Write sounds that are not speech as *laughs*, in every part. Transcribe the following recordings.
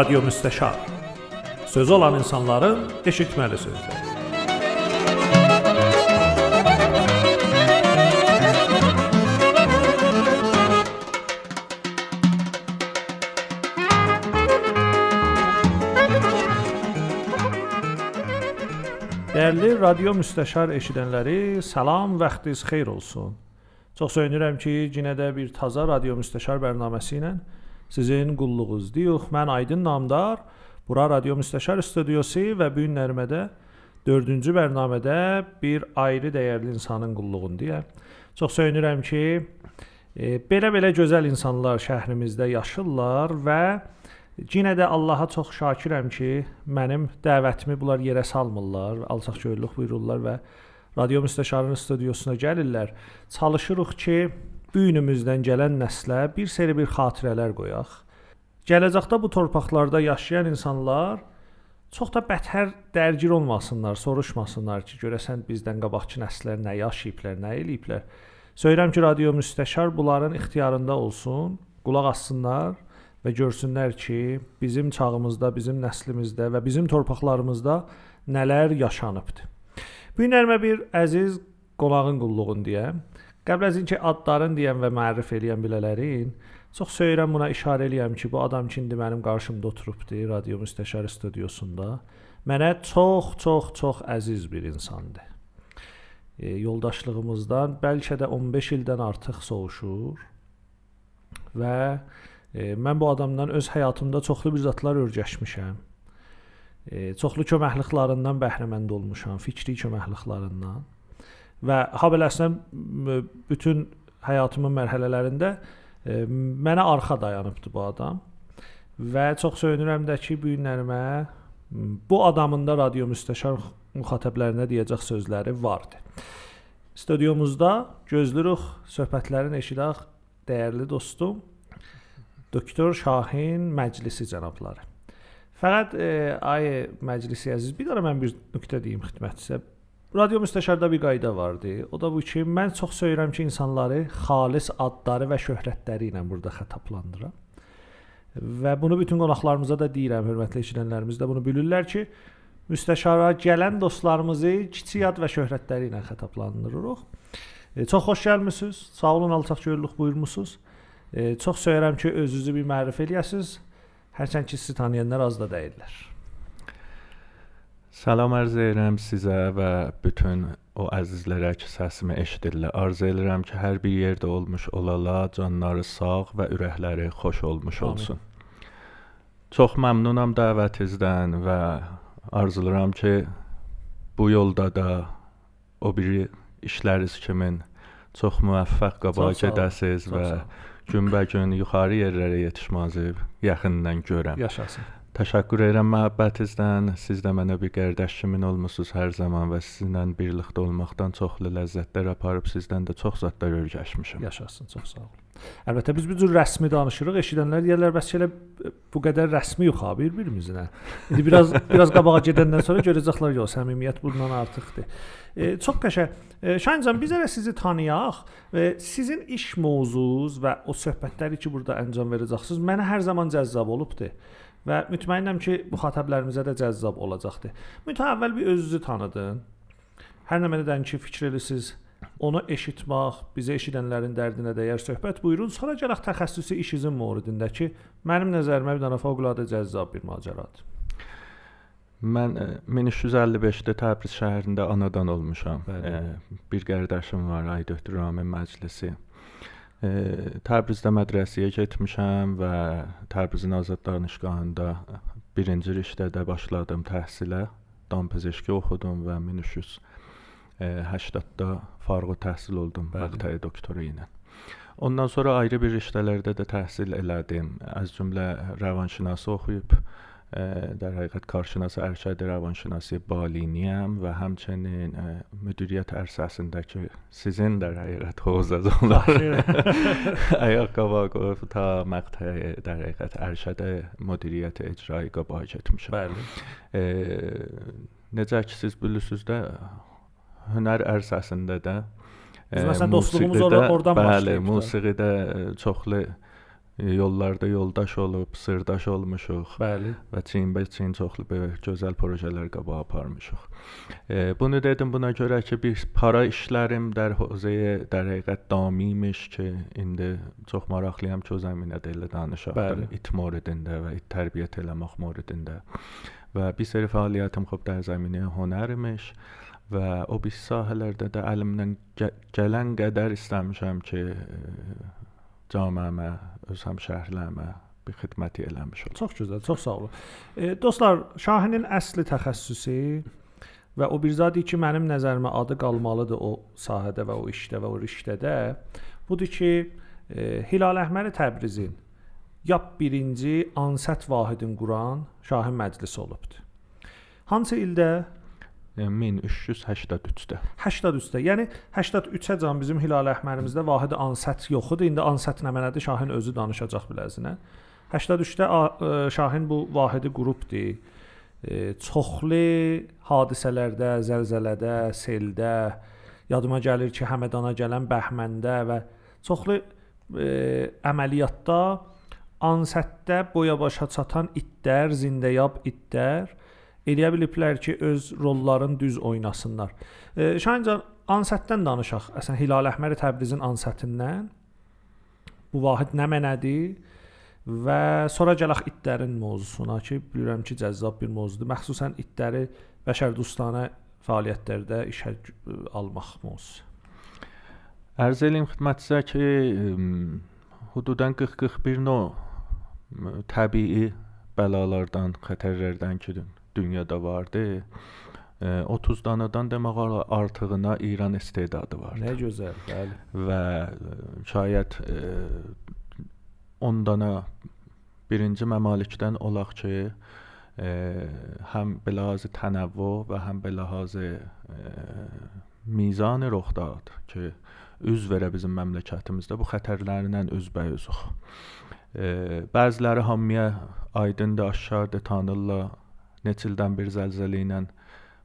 Radyo Müstəşar. Sözü olan insanların eşitməli sözləri. Dəyərli Radio Müstəşar eşidənləri, salam, vaxtınız xeyir olsun. Çox sevinirəm ki, yenə də bir taza Radio Müstəşar bərnaməsi ilə sizin qulluğunuzdayıq. Mən Aydın Namdar, bura Radio Müstəşar studiyası və bu gün nərmədə 4-cü bərnamədə bir ayrı dəyərli insanın qulluğundayam. Çox sevinirəm ki, e, belə-belə gözəl insanlar şəhrimizdə yaşırlar və Yenə də Allaha çox şakirəm ki, mənim dəvətimi bunlar yerə salmırlar, alçaqgörlük buyururlar və Radio Müstəşarın studiyasına gəlirlər. Çalışırıq ki, bu günümüzdən gələn nəslə bir seri bir xatirələr qoyaq. Gələcəkdə bu torpaqlarda yaşayan insanlar çox da bətər dərgir olmasınlar, soruşmasınlar ki, görəsən bizdən qabaqçı nəslər nə yaşayıblar, nə eləyiblər. Söyürəm ki, Radio Müstəşar bunların ixtiyarında olsun, qulaq assınlar və görsünlər ki, bizim çağımızda, bizim nəslimizdə və bizim torpaqlarımızda nələr yaşanıbdı. Bu nərmə bir əziz qonağın qulluğun deyəm. Qəbl əzinki adların deyəm və mərif eləyəm bilələrin, çox söyürəm buna işarə eləyəm ki, bu adam ki, indi mənim qarşımda oturubdu Radio Müstəşar studiyasında. Mənə çox, çox, çox əziz bir insandır. E, yoldaşlığımızdan bəlkə də 15 ildən artıq soğuşur və E, mən bu adamdan öz həyatımda çoxlu bir zətlər öyrəşmişəm. E, çoxlu köməkliklərindən bəhrəmənd olmuşam, fikri köməkliklərindən. Və habeləsinə bütün həyatımın mərhələlərində e, mənə arxa dayanıbdı bu adam. Və çox söyünürəm də ki, bu günlərimə bu adamın da radio müstəşar müxatəblərinə deyəcək sözləri vardı. Studiyomuzda gözləyirik söhbətlərin eşidək dəyərli dostum Doktor Şahin Məclisi cənabları. Fəqət e, ay məclisi əziz, bir dənə mən bir nöqtə deyim xidmətinizə. Radio müstəşarda bir qayda vardı. O da bu ki, mən çox söyürəm ki, insanları xalis adları və şöhrətləri ilə burada xətablandıram. Və bunu bütün qonaqlarımıza da deyirəm, hörmətli eşidənlərimiz də bunu bilirlər ki, müstəşara gələn dostlarımızı kiçik ad və şöhrətləri ilə xətablandırırıq. E, çox xoş gəlmisiniz. Sağ olun, alçaqgörlük buyurmusunuz. E, çox söyürəm ki, özünüzü bir mərifə eləyəsiniz. Hərçənd ki, sizi tanıyanlar az da deyirlər. Salam arz edirəm sizə və bütün o əzizlərə ki, səsimi eşidirlər. Arzu edirəm ki, hər bir yerdə olmuş olalar, canları sağ və ürəkləri xoş olmuş Amin. olsun. Çox məmnunam dəvətinizdən və arzulayıram ki, bu yolda da o biri işləriniz kimi çox müvəffəq qabağa gedəsiniz və günbəgün yuxarı yerlərə yetişməyi yaxından görəm. Yaşasın. Təşəkkür edirəm məhəbbətinizdən. Siz də mənə bir qardaş kimi olmusunuz hər zaman və sizinlə birlikdə olmaqdan çoxlu ləzzətlər aparıb sizdən də çox zətlər öyrəşmişəm. Yaşasın, çox sağ olun. Əlbəttə biz bu cür rəsmi danışırıq. Eşidənlər deyirlər, bəs elə bu qədər rəsmi yox ha bir-birimizlə. İndi biraz *laughs* biraz qabağa gedəndən sonra görəcəklər yox, səmimiyyət bundan artıqdır. E, çox qəşəng. E, Şahincan biz elə sizi tanıyaq və sizin iş mövzunuz və o söhbətləri ki, burada əncam verəcəksiniz, mənə hər zaman cəzzab olubdu. Və mütməinnəm ki, bu xatəblərimizə də cəzzab olacaqdır. Mütəvvəl əvvəl bir özünüzü tanıdın. Hər nə mənədən ki, fikir edirsiniz, onu eşitmək, bizə eşidənlərin dərdinə dəyər söhbət buyurun. Sonra gələk təxəssüsü işinizin mövzusunda ki, mənim nəzərimə bir dənə fövqəladə cəzzab bir macəradır. Mən 1355-də Təbriz şəhərində anadan olmuşam. Bəli. Bir qardaşım var, Aydötür Ramin Məclisi. Təbrizdə mədrəsəyə getmişəm və Təbrizin Azad Danışgahında birinci riştədə başladım təhsilə. Dan pezeşki oxudum və 1380-da fərq təhsil oldum məqtəyi doktoru ilə. Ondan sonra ayrı bir riştələrdə də təhsil elədim. Az cümlə rəvanşünası oxuyub در حقیقت کارشناس ارشد روانشناسی بالینیم و همچنین مدیریت ارسasındakı sizin در حقیقت حوزه‌تون ایاقا گفت تا مقطع در حقیقت ارشد مدیریت اجراییگاه باجت میشه بله. necə ki siz bilirsiniz də hünər ərsəsində də Biz məsələn dostluğumuz oradan bəli, musiqidə çoxlu yollarda yoldaş olub, sırdaş olmuşuq. Bəli. Və Çinbə-Çin çoxlu belə gözəl layihələr qabağa aparmışıq. E, bunu dedim buna görə ki, bir para işlərim dər hozəyə dər həqiqət damimiş ki, indi çox maraqlıyam ki, o zəminədə elə danışaq. Bəli. İt moridində və it tərbiyə etmək moridində. Və bir sərə fəaliyyətim xop dər zəminəyə hünərmiş və o bir sahələrdə də əlimdən gələn qədər istəmişəm ki, camiəmə, öz həmşəhrilərimə bir xidməti eləmiş olum. Çox gözəl, çox sağ olun. E, dostlar, Şahinin əsli təxəssüsü və o bir zadi ki, mənim nəzərimə adı qalmalıdır o sahədə və o işdə və o riştədə budur ki, e, Hilal Əhmədi Təbrizin yap birinci ansət vahidin quran Şahin məclisi olubdu. Hansı ildə? Yəni 1383-də. 83-də. Yəni 83-ə can bizim Hilal Əhmədimizdə vahid ansət yox idi. İndi ansət nə mənadır? Şahin özü danışacaq biləzinə. 83-də Şahin bu vahidi qrupdur. E, çoxlu hadisələrdə, zəlzələdə, seldə yadıma gəlir ki, Həmədana gələn Bəhməndə və çoxlu e, əməliyyatda ansətdə boya başa çatan itlər, zindəyab itlər eləyə biliblər ki, öz rollarını düz oynasınlar. E, Şahincan ansətdən danışaq. Əsən Hilal Əhməd Təbrizin ansətindən bu vahid nə mənədir? Və sonra gələk itlərin mövzusuna ki, bilirəm ki, cəzzab bir mövzudur. Məxsusən itləri bəşər dostanə fəaliyyətlərdə işə almaq mövzusu. Ərz eləyim xidmətinizə ki, hududan 40-41 növ təbii bəlalardan, xətərlərdən ki, dünyada vardı. 30 danadan demək olar artığına İran istedadı var. Nə gözəl, bəli. Və şayət 10 dana birinci məmalikdən olaq ki, e, həm bilahaz tənəvvü və həm bilahaz e, mizan rəxdad ki, üz verə bizim məmləkətimizdə bu xətərlərlə üzbəyüzük. Bəziləri hamıya aydındır, aşkardır, tanırlar. Neçə ildən bir zəlzələ ilə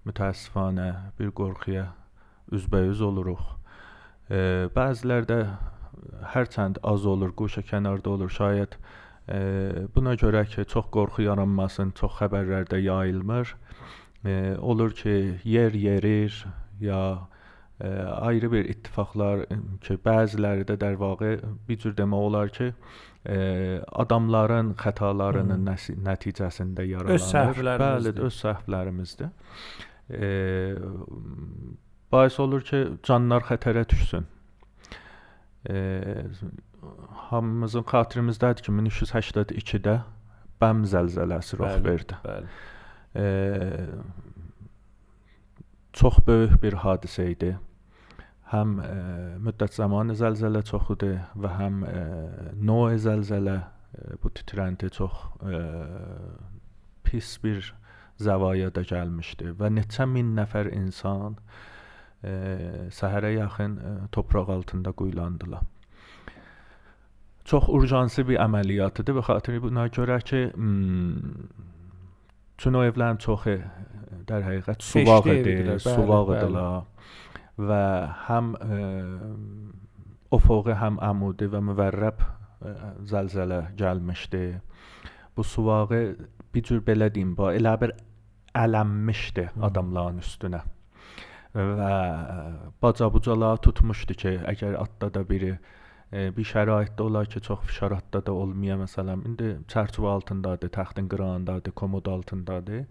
mütəəssifanə bir qorxuya üzbəyüz oluruq. E, bəziləri də hərçənd az olur, quşa kənarda olur. Şayət e, buna görə ki, çox qorxu yaranmasın, çox xəbərlərdə yayılmır. E, olur ki, yer yerir ya e, ayrı bir ittifaqlar ki, bəziləri də dar vaxtı bir cür demək olar ki, e, adamların xətalarının hmm. nəticəsində yaralanır. Öz səhvlərimizdir. Bəli, öz səhvlərimizdir. E, Bais olur ki, canlar xətərə düşsün e, hamımızın xatirimizdədir ki, 1382-də Bəm zəlzələsi rəx verdi. Bəli. E, çox böyük bir hadisə idi. E, müddət zamanı zəlzələ çox idi və həm növ zəlzələ bu titrənti çox e, pis bir zəvayədə gəlmişdi və neçə min nəfər insan e, səhərə yaxın e, torpaq altında quyulandılar. Çox urjansi bir əməliyyatdır və xatirə buna görə ki, Çuno evlərin çoxu در həqiqət suvaq idi, suvaq idilər həm ə, ufuqi həm əmudi və müvərrəb zəlzələ gəlmişdi. Bu suvağı bir cür belə deyim, bu elə bir ələnmişdi adamların üstünə və baca-bucalar tutmuşdu ki, əgər atda biri e, bir şəraitdə olar ki, çox fişaratda da olmaya məsələn, indi çərçivə altındadır, təxtin qırağındadır, komod altındadır.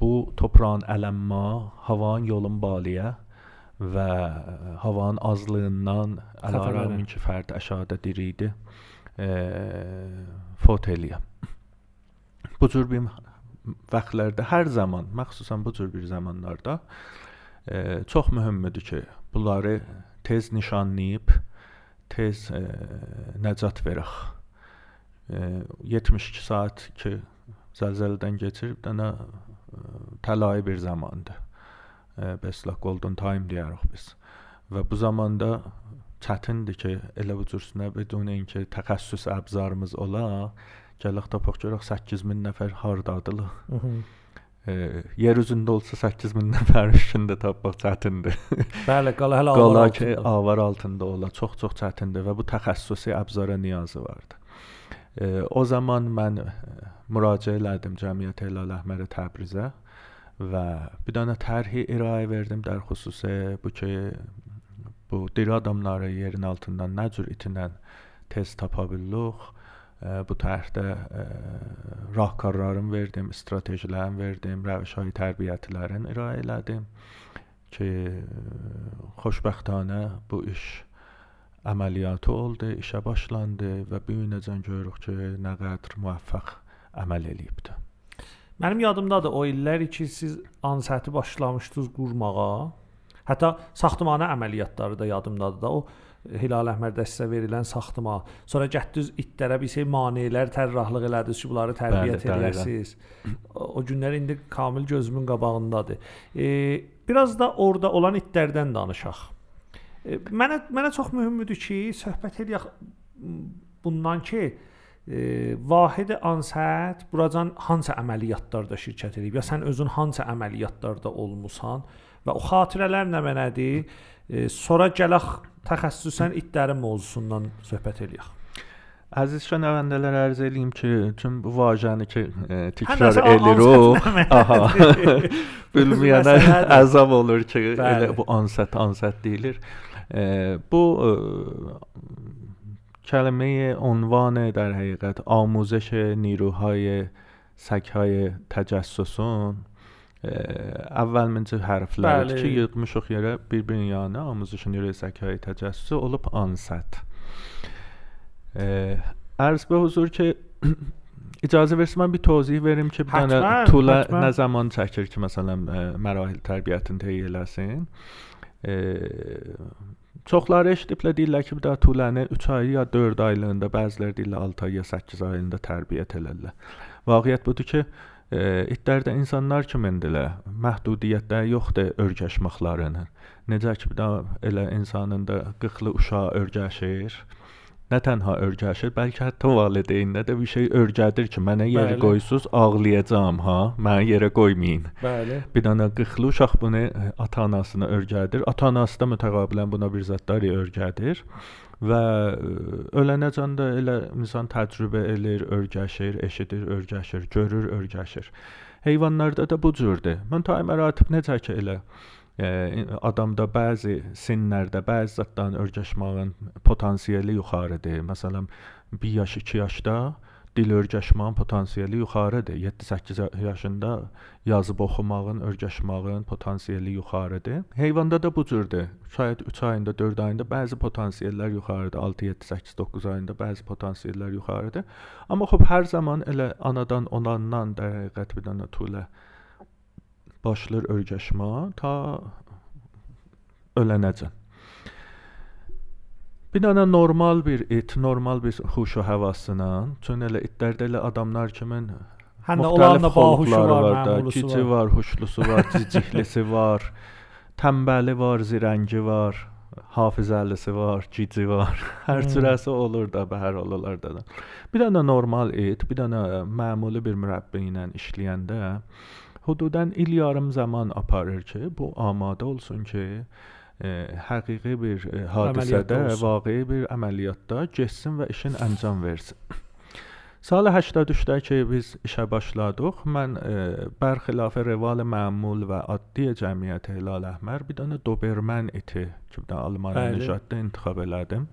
Bu toprağın ələnma, havanın yolun baliyə və havanın azlığından əlavə ki, fərd aşağıda diri idi. Fot eləyə. Bu cür bir vaxtlarda hər zaman, məxsusən bu cür bir zamanlarda e, çox mühümdür ki, bunları tez nişanlayıb tez e, nəcat verək. E, 72 saat ki zəlzələdən keçirib dənə təlai bir zamandır. E, Besla golden time deyirik biz. Və bu zamanda çətindir ki, elə bu cürsünə bidun inki təxəssüs əbzarımız ola, gələk tapaq görək 8000 nəfər hardadılar. e, yer üzündə olsa 8000 nəfər içində tapmaq çətindir. *laughs* Bəli, qala hələ Qala avar ki, altında. avar altında ola çox-çox çətindir və bu təxəssüsi əbzara niyazı vardı. O zaman mən e, müraciə elədim Cəmiyyət Hilal Əhməd Təbrizə və bir dənə tərhi irayə verdim dər xüsusi bu ki bu diri adamları yerin altından nə cür itinən tez tapa bilərik. Bu tərhdə e, rahkarlarımı verdim, stratejilərimi verdim, rəvişəyi tərbiyətlərini irayə elədim ki, e, xoşbəxtana bu iş əməliyyatı oldu, işə başlandı və bu günəcən görürük ki, nə qədər müvəffəq əməl eləyibdi. Mənim yadımdadır o illər ki siz ansəti başlamışdınız qurmağa. Hətta saxtamana əməliyyatları da yadımdadır da o Hilal Əhmərdə sizə verilən saxtama. Sonra getdiniz itlərə bir şey maneələr tərrahlıq elədiniz ki, bunları tərbiyyət edəsiniz. O o günlər indi kamil gözümün qabağındadır. E, biraz da orada olan itlərdən danışaq. Mənə mənə çox mühümdür ki, söhbət eləyək bundan ki, e, Vahid Ansət buracan hansı əməliyyatlarda şirkət edib ya sən özün hansı əməliyyatlarda olmusan və o xatirələr nə mənədir? E, sonra gələk təxəssüsən itlərin mövzusundan söhbət eləyək. Əziz şənəvəndələr ərz eləyim ki, çün bu vacəni ki, e, təkrar Həndəsə a- eləyirik. Aha. *laughs* Bilməyənə əzab olur ki, Bəli. elə bu ansət ansət deyilir. بو کلمه عنوان در حقیقت آموزش نیروهای سکهای تجسسون. اول əvvəlməcə hərflər ki, yığmışıq yerə یا نه؟ آموزش نیروی yürə تجسس təcəssüsü olub ansət. عرض به حضور که *clears throat* اجازه برسی من بی توضیح بریم که بدن طول نه زمان چکر که مثلا مراحل تربیتن تهیه لسین E, çoxları eşidiblər deyirlər ki, bir də tuləni 3 ay ya 4 aylığında, bəziləri deyirlər 6 ay ya 8 ayında tərbiyət elərlər. Vaqiət budur ki, e, itlərdə insanlar kimindirlər? Məhdudiyyətləri yoxdur örgəşməklərinin. Necə ki, bir də elə insanın da qıxlı uşağı örgəşir. Nə tənha örgəşir, bəlkə hətta valideynlə də bir şey örgədir ki, mənə yeri Bəli. qoysuz ağlayacağam ha, mənə yerə qoymayın. Bəli. Bir dənə qıxlı uşaq bunu e, ata-anasına örgədir. Ata-anası da mütəqabilən buna bir zətləri örgədir və e, ölənəcən də elə insan təcrübə eləyir, örgəşir, eşidir, örgəşir, görür, örgəşir. Heyvanlarda da bu cürdür. Müntəhi məratib necə ki elə adamda bəzi sinlərdə bəzi zətlərin örgəşməyin potansiyeli yuxarıdır. Məsələn, 1 yaş, 2 yaşda dil örgəşməyin potansiyeli yuxarıdır. 7-8 yaşında yazıb oxumağın, örgəşməyin potansiyeli yuxarıdır. Heyvanda da bu cürdür. Şayad 3 ayında, 4 ayında bəzi potansiyellər yuxarıdır. 6, 7, 8, 9 ayında bəzi potansiyellər yuxarıdır. Amma xop hər zaman elə anadan olandan da həqiqət bir dənə tulə başlayır örgəşmə ta ölənəcən. Bir dənə normal bir it, normal bir və həvasına, çün elə itlərdə elə adamlar kimin Həm də olan da bahuşu xolqları var, da, gici var. var, huşlusu var, *laughs* ciciklisi var, tənbəli var, zirəngi var, hafizəlisi var, gici var. *laughs* Hər Hmm. cürəsi olur da, bəhər olalarda da. Bir dənə normal it, bir dənə məmuli bir mürəbbi ilə işləyəndə Hududən il yarım zaman aparır ki, bu amada olsun ki, ə, həqiqi bir e, ə, hadisədə, vaqei bir əməliyyatda getsin və işin əncam versin. Sal 83-də ki biz işə başladıq, mən ə, bərxilafə reval məmul və addi cəmiyyət Hilal Əhmər bir dənə Doberman iti kimi Alman nijadlı intikhab elədim.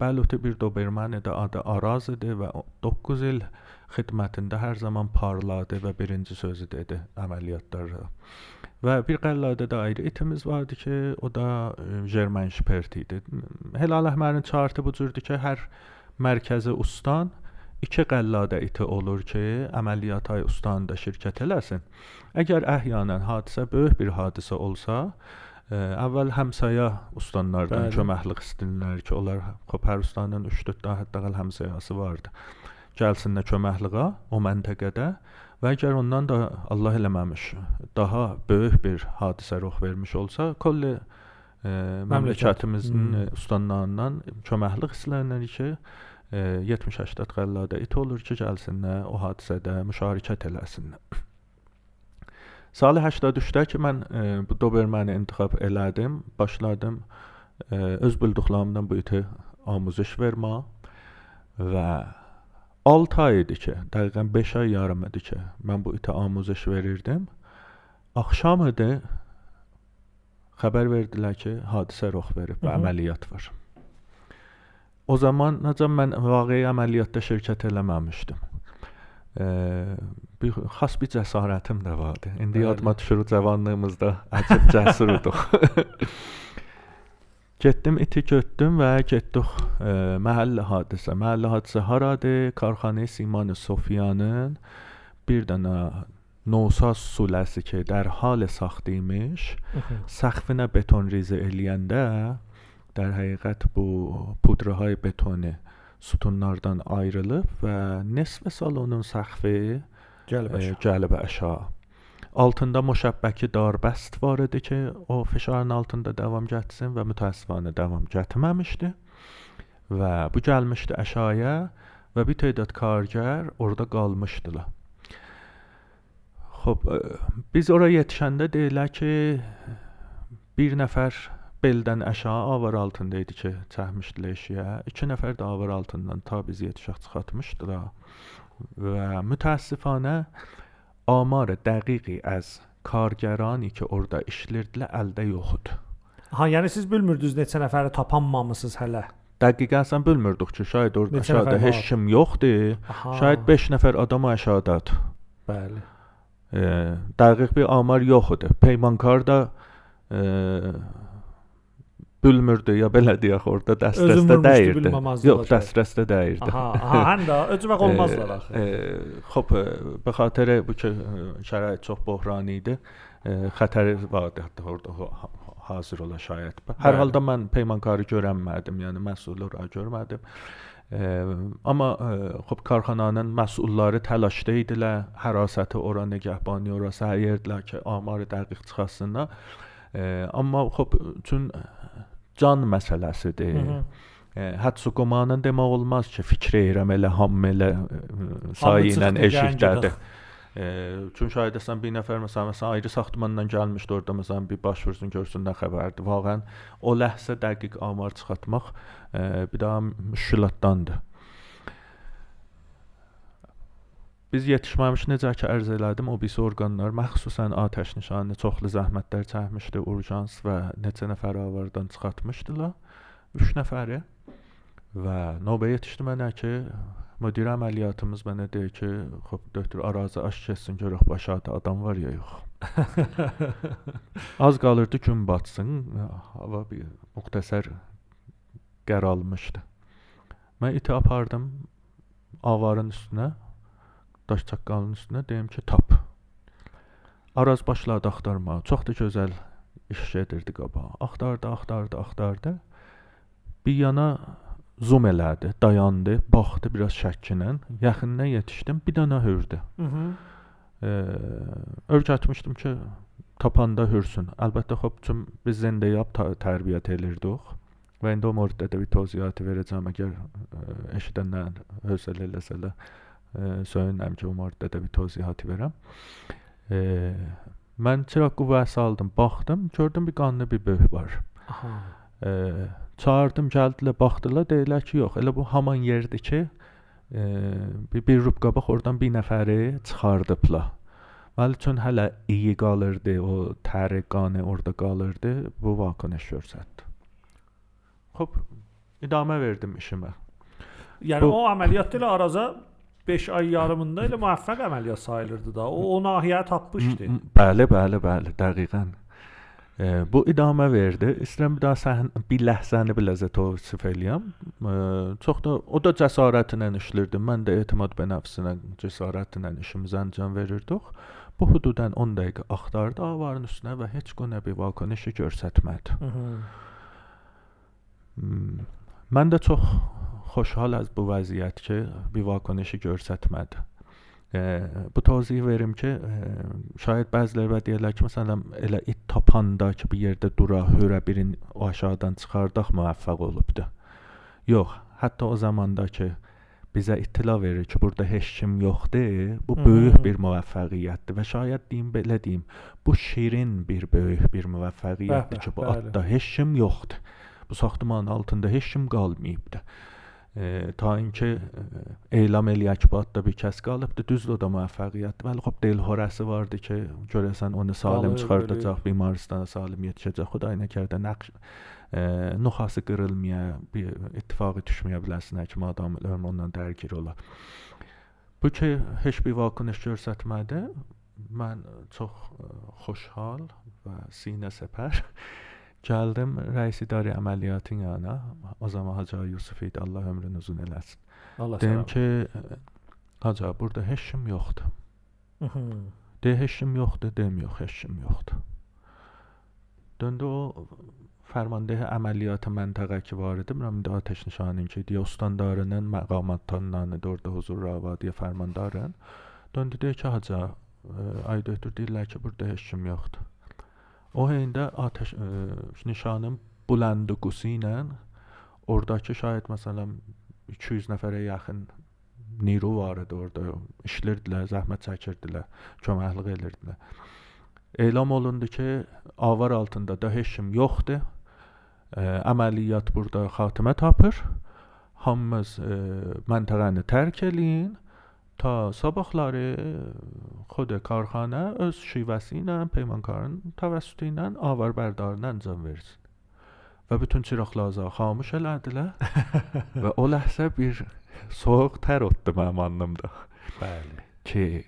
Bəli, bir Doberman idi, adı Araz idi və 9 il xidmətində hər zaman parladı və birinci sözü dedi əməliyyatlarda. Və bir qəlladə də ayrı itimiz vardı ki, o da e, Jerman Şpert idi. Hilal Əhmərin chartı bu cürdür ki, hər mərkəzi ustan iki qəlladə iti olur ki, əməliyyata ustanın da şirkət eləsin. Əgər əhyənən hadisə böyük bir hadisə olsa, ə, əvvəl həmsaya ustanlardan Bəli. köməklik istəyirlər ki, onlar xop hər ustanın 3-4 dənə hətta həmsayası vardı. Gəlsinlər köməkliyə o məntəqədə və əgər ondan da Allah eləməmiş daha böyük bir hadisə rux vermiş olsa, kolli ə, məmləkətimizin Hmm. ustanlarından köməklik istəyirlər ki, e, 70-80 qəlladə it olur ki, gəlsinlər o hadisədə müşarikət eləsinlər. *coughs* Sal 83-də ki mən e, bu Doberməni intikhab elədim, başladım e, öz bildiqlərimdən bu iti amuziş vermə və 6 ay idi ki, dəqiqən 5 ay yarım idi ki, mən bu itə amuziş verirdim. Axşam idi xəbər verdilər ki, hadisə rux verib və əməliyyat var. O zaman nəcəm mən vaqeyi əməliyyatda şirkət eləməmişdim. E, bir xas bir cəsarətim də vardı. İndi Bəli. yadıma düşür cavanlığımızda əcəb cəsurduq. *laughs* *laughs* Getdim iti götdüm və getdik e, məhəllə hadisə. Məhəllə hadisə haradır? Karxana Siman Sofiyanın bir dənə Nosaz suləsi ki, dərhal saxt imiş. Səxfinə beton rizə eləyəndə dər həqiqət bu pudrahay betoni sütunlardan ayrılıb və nisf salonun səxfi gəlib e, aşağı. E, gəlib aşağı. Altında müşəbbəki darbəst var idi ki, o fişarın altında davam getsin və mütəəssifanə davam getməmişdi. Və bu gəlmişdi aşağıya və bir tədad kargər orada qalmışdılar. Xoş, biz ora yetişəndə deyirlər ki, bir nəfər beldən aşağı avar altında idi ki, çəkmişdilər eşiyə. 2 nəfər də avar altından ta biz yetişək çıxartmışdılar. Və mütəəssifanə آمار dəqiqi az kargərani ki, orada işləyirdilər əldə yox idi. Ha, yəni siz bilmirdiniz neçə nəfəri tapanmamısınız hələ. Dəqiqən sən bilmirdik ki, şayad orada neçə aşağıda heç var? kim yoxdur. Aha. Şayad 5 nəfər adam aşağıdadır. Bəli. E, dəqiq bir amar yox idi. Peymankar da e, bölmürdü ya belə deyək orada dəstə dəstə dəyirdi. Yox, dəstə dəstə dəyirdi. Aha, aha, həm də özü vaxt olmazlar axı. E, xop, bu xatirə bu şərait çox böhrani idi. E, xətər vardı hətta orada hazır ola şayət. Hər halda mən peymankarı görənmədim, yəni məsul olaraq görmədim. Ə, amma ə, xop karxananın məsulları təlaşda idilər, hərasəti ora nigəhbani ora səhirdilər ki, amarı dəqiq çıxasınlar. Ə, amma xop üçün can məsələsidir. Hı -hı. E, Hətta qomanın demək olmaz ki, fikr edirəm elə hamı elə sayı ilə eşikdədir. E, çünki şahidəsən bir nəfər məsələn, məsələn ayrı saxtamandan gəlmişdi orada məsələn bir baş vursun görsün nə xəbərdir. Vağən o ləhsə dəqiq amar çıxartmaq e, bir daha müşkilatdandır. Biz yetişməmiş necə ki ərz elədim, o biz orqanlar məxsusən atəş nişanı çoxlu zəhmətlər çəkmişdi, urjans və neçə nəfər avardan çıxartmışdılar. 3 nəfəri və növbə yetişdi mənə ki, müdir əməliyyatımız mənə deyir ki, xop doktor arazı aş kəssin görək başada adam var ya yox. *laughs* Az qalırdı gün batsın, hava bir müxtəsər qər almışdı. Mən iti apardım avarın üstünə daş çaqqalının üstünə deyim ki, tap. Araz başladı axtarmağa. Çox da gözəl iş gedirdi qabağa. Axtardı, axtardı, axtardı. Bir yana zoom elədi, dayandı, baxdı biraz şəkkinə. Yaxından yetişdim, bir dənə hürdü. Mhm. Örgətmişdim ki, tapanda hürsün. Əlbəttə xop üçün biz zəndə yap tərbiyyət elirdik. Və indi o da bir tövziyat verəcəm əgər eşidənlər hövsələ eləsələr söyünürəm ki, o mövzuda da bir tövzihat verəm. E, mən çıraq qüvvə saldım, baxdım, gördüm bir qanlı bir böyük var. Aha. E, çağırdım, gəldilər, baxdılar, deyirlər ki, yox, elə bu haman yerdir ki, e, bir, bir rub qabaq oradan bir nəfəri çıxardıblar. Vəli üçün hələ iyi qalırdı, o təri qanı orada qalırdı, bu vakanış göstərdi. Xoş, idamə verdim işimə. Yəni bu, o əməliyyat ilə Araza 5 ay yarımında elə müvəffəq əməliyyat sayılırdı da. O, o nahiyyə tapmışdı. Bəli, bəli, bəli, dəqiqən. E, bu idamə verdi. İstəyirəm bir daha sən bir ləhzəni bir ləzzət tövsif eləyəm. E, çox da o da cəsarətlə işlirdi. Mən də etimad bə nəfsinə cəsarətlə işimizi ancam verirdik. Bu hududan 10 dəqiqə axtardı avarın üstünə və heç qonə bir vakanışı göstərmədi. Mən də çox xoşhal az bu vəziyyət ki, bir vakanişi göstərmədi. E, bu təvzih verim ki, e, şayət bəziləri və deyirlər ki, məsələn, elə it tapanda ki, bir yerdə dura, hörə birin o aşağıdan çıxardaq müvəffəq olubdu. Yox, hətta o zamandakı bizə itila verir ki, burada heç kim yoxdur. Bu böyük bir müvəffəqiyyətdir və şayət deyim belə deyim, bu şirin bir böyük bir müvəffəqiyyətdir ki, bu adda heç kim yoxdur. Bu saxtmanın altında heç kim qalmayıbdı. E, elam eləyək ki, bu adda bir kəs qalıbdı, düzdür o da müvəffəqiyyətdir. Bəli, xop del horəsi vardı ki, görəsən onu salim çıxardacaq, bimaristana salim yetişəcək. Xuday nəkərdə nəqş e, nuxası qırılmaya, bir ittifaqı düşməyə bilərsən həkim adam ondan dərgir ola. Bu ki heç bir vakanış göstərmədi. Mən çox xoşhal və sinə səpər gəldim rəis idarə əməliyyatın yanına. O zaman Hacı Yusuf idi. Allah ömrünü uzun eləsin. Allah səlam. ki, Hacı, burada heç kim yoxdur. Mhm. De heç kim yoxdur, dem yox, heç kim yoxdur. Döndü o fərmandehi əməliyyatı məntəqə ki var idi. Bilmirəm indi atəş nişanın ki, deyə ustandarının məqamatlarından orada huzur rava deyə fərmandarın. Döndü deyir ki, hacı, ay doktor deyirlər ki, burada heç kim yoxdur. O heyndə atəş e, nişanın bulandıqısı ilə oradakı şayət məsələn 200 nəfərə yaxın Niro var idi orada. İşləyirdilər, zəhmət çəkirdilər, köməklik edirdilər. Elan olundu ki, avar altında da heç kim yoxdur. E, əməliyyat burada xatimə tapır. Hamımız e, məntəqəni tərk eləyin ta sabahları karxana öz şivəsi ilə peymankarın təvəssütü ilə avar bərdarına əncam versin. Və bütün çıraqları xamış elədilər və o ləhzə bir soyuq tər otdu mənim alnımda Bəli. ki,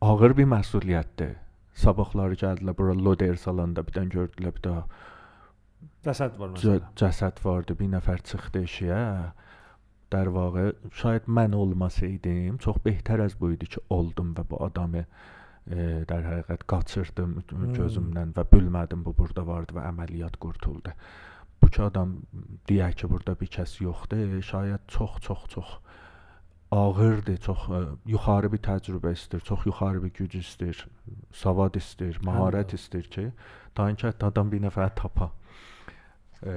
ağır bir məsuliyyətdir. Sabahları gəldilər bura loder salonda bir dənə gördülər bir daha Cəsəd var məsələn. cəsəd vardı, bir nəfər çıxdı eşiyə. Dar vağı şayad mən olmasaydım, çox betər az bu idi ki, oldum və bu adamı e, dar həqiqət qaçırdım Hmm. gözümdən və bilmədim bu burada vardı və əməliyyat qurtuldu. Bu ki adam deyək ki, burada bir kəs yoxdur, şayad çox çox çox ağırdır, çox ə, yuxarı bir təcrübə istəyir, çox yuxarı bir güc istəyir, savad istəyir, məharət istəyir ki, dainki hətta adam bir nəfər tapa. Ə,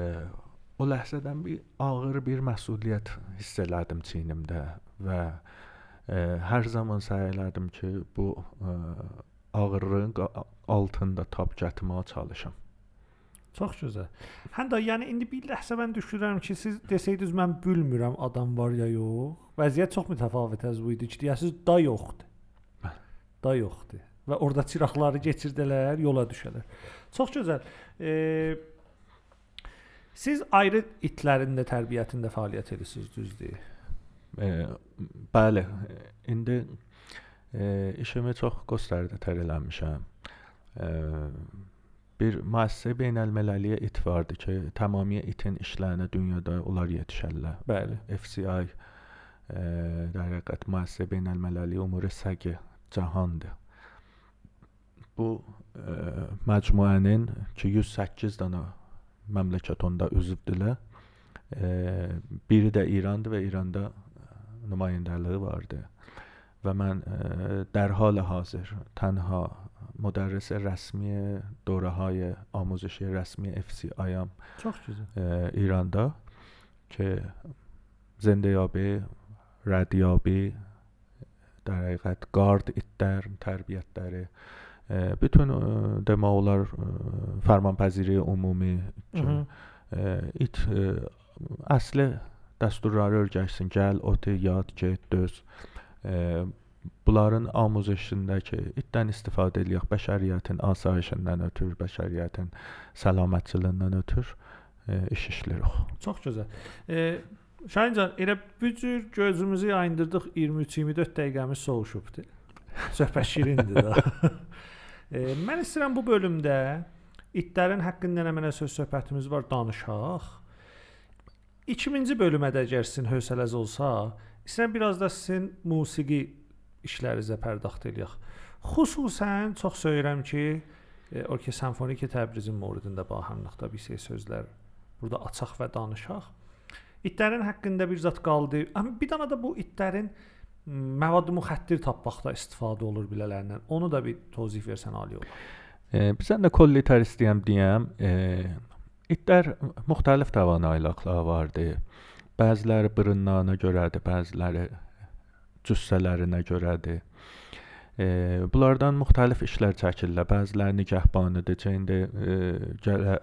o ləhzədən bir ağır bir məsuliyyət hiss elədim çiynimdə və ə, hər zaman səy elədim ki, bu ə, ağırlığın qa- altında tab gətirməyə çalışım. Çox gözəl. Həm də yəni indi bir ləhzə mən düşünürəm ki, siz desəydiniz mən bilmirəm adam var ya yox. Vəziyyət çox mütəfavit az bu idi ki, deyəsiz da yoxdur. Da yoxdur. Və orada çıraqları keçirdilər, yola düşələr. Çox gözəl. E, siz ayrı itlərin də tərbiyyətində fəaliyyət edirsiniz, düzdür? E, bəli, indi e, işimi çox göstərdə tər eləmişəm. E, bir müəssisə beynəlmiləlli it vardı ki, tamamilə itin işlərinə dünyada onlar yetişərlər. Bəli. FCI e, در حقیقت müəssisə beynəlmiləlli umuri səgi cahandır. Bu e, məcmuənin ki 108 dənə məmləkət onda üzvdürlər. E, biri də İrandır və İranda nümayəndəliyi vardı. Və mən e, dərhal hazır tənha مدرس رسمی دوره های آموزشی رسمی FCI gözəl. اه، ایراندا که زنده یابی ردیابی در حقیقت گارد ایتر تربیتləri اه، bütün demək olar fərmanpəziri ümumi kimi it əsli dəsturları öyrənsin, gəl, oti, yad, get, döz. Bunların amuzəşindəki itdən istifadə eləyək bəşəriyyətin asayişindən ötür, bəşəriyyətin salamətçiliyindən ötür iş işləyirik. Çox gözəl. E Şahincan, elə bu cür gözümüzü yayındırdıq 23-24 dəqiqəmiz sovuşubdu. Söhbət şirindir da. *laughs* e, mən istəyirəm bu bölümdə itlərin haqqında nə mənə söz söhbətimiz var, danışaq. 2-ci bölümə də əgər sizin hövsələz olsa, istəyirəm biraz da sizin musiqi işlərinizə pərdaxt eləyək. Xüsusən çox söyürəm ki, e, Orkestr Simfoniki Təbrizin mövridində bahəmlıqda bir şey sözlər burada açaq və danışaq. İtlərin haqqında bir zət qaldı. Amma bir dənə də bu itlərin m, məvad müxəttir tapmaqda istifadə olur bilələrindən. Onu da bir tozif versən ali olar. E, bizən də kolli tər istəyəm deyəm. E, itlər müxtəlif təvanaylıqlar vardı. Bəziləri bırınlarına görədir, bəziləri cüssələrinə görədir. E, bunlardan müxtəlif işlər çəkirlər. Bəziləri nigahbanıdır, indi e, gələ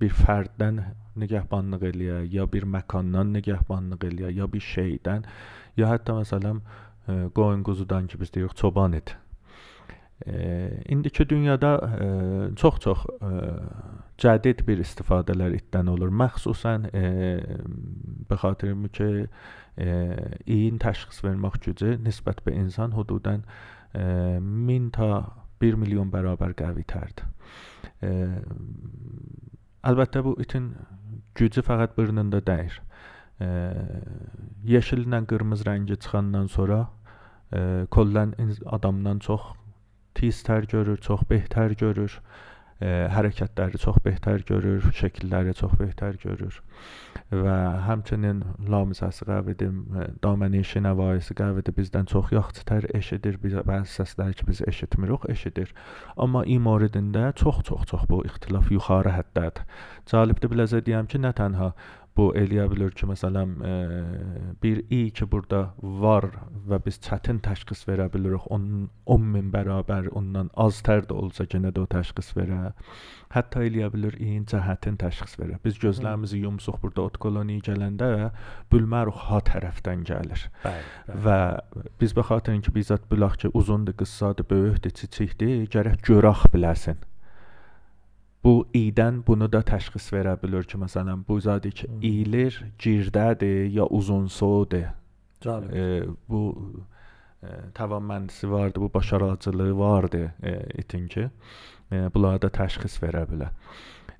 bir fərddən nigahbanlıq eləyə, ya bir məkandan nigahbanlıq eləyə, ya bir şeydən, ya hətta məsələn e, qoyun quzudan ki biz deyirik çoban idi. E, indiki dünyada e, çox-çox e, cədid bir istifadələr itdən olur. Məxsusən e, به خاطر ki e, iyin təşxis vermək gücü nisbət bir insan hududən 1000 ta 1 milyon bərabər qəvitərdir. E, əlbəttə bu itin gücü fəqət burnunda deyil. E, yeşillə qırmızı rəngi çıxandan sonra e, kollən adamdan çox teztər görür, çox betər görür ə, hərəkətləri çox betər görür, şəkilləri çox betər görür və həmçinin lamizəsi qəvidir, damənişi nəvayisi qəvidir, bizdən çox yaxçıtər eşidir, biz bəzi səslər ki biz eşitmirik, eşidir. Amma imoridində çox-çox-çox bu ixtilaf yuxarı həddədir. Cəlibdir biləcə deyəm ki, nə tənha bu eləyə bilər ki, məsələn, e, bir i ki burada var və biz çətin təşxis verə bilirik, onun 10 min bərabər ondan az tər də olsa yenə də o təşxis verə. Hətta eləyə bilər i-nin cəhətin təşxis verə. Biz gözlərimizi yumsuq burada ot koloniya gələndə bilmərik ha tərəfdən gəlir. Bəli. Və biz bu xatirən ki, bizzat bulaq ki, uzundur, qıssadır, böyükdür, çiçikdir, gərək görək biləsin bu idən bunu da təşxis verə bilər ki, məsələn, bu zadı ki, iyilir, girdədir ya uzunsodur. Cəlb. E, bu e, təvəmmənisi vardı, bu başarıcılığı vardı e, itin ki, e, bunlara da təşxis verə bilər.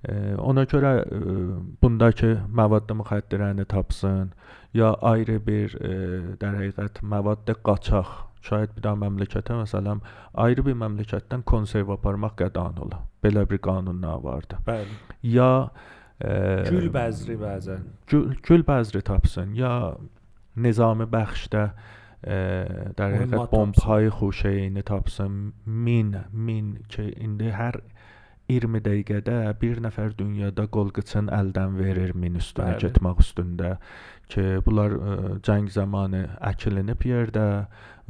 E, ona görə e, bundakı məvad müxəddərəni tapsın, ya ayrı bir e, در həqiqət məvad qaçaq şayad bir daha məmləkətə məsələn ayrı bir məmləkətdən konserv aparmaq qadağan ola. Belə bir qanunlar vardı. Bəli. Ya e, gül bəzri bəzən. Gül, gül bəzri tapsın ya nizami bəxşdə e, در حقیقت bomb های خوشeyini tapsın. Min, min ki indi hər 20 dəqiqədə bir nəfər dünyada qolqıçın əldən verir min üstünə Bəli. getmək üstündə ki, bunlar ə, cəng zamanı əkilinib yerdə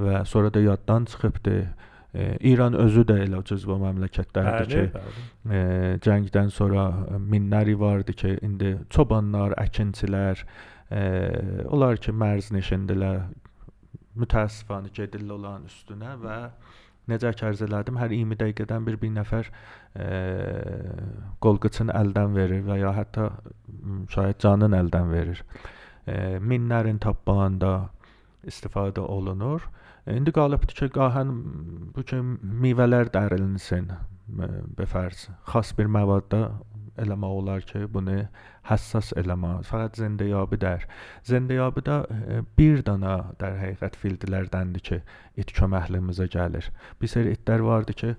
və sonra da yaddan çıxıbdı. Ə, İran özü də elə ucuz bu məmləkətlərdir ki, bəli. Ə, cəngdən sonra minləri vardı ki, indi çobanlar, əkinçilər, ə, onlar ki, mərz neşindilər mütəəssifانə gedilli olan üstünə və necə ki arz elədim, hər 20 dəqiqədən bir bir nəfər e, qolqıçın əldən verir və ya hətta şayət canın əldən verir. Minlərin tapmağında istifadə olunur. İndi qalıbdır ki, qahən bu kimi meyvələr dərilsin, bəfərz, xas bir məvadda eləmək olar ki, bunu həssas eləmək. Fəqət zindəyabidir. Zindəyabidə e, bir dana در həqiqət filtrlərdəndir ki, it köməklimizə gəlir. Bir seri itlər vardı ki,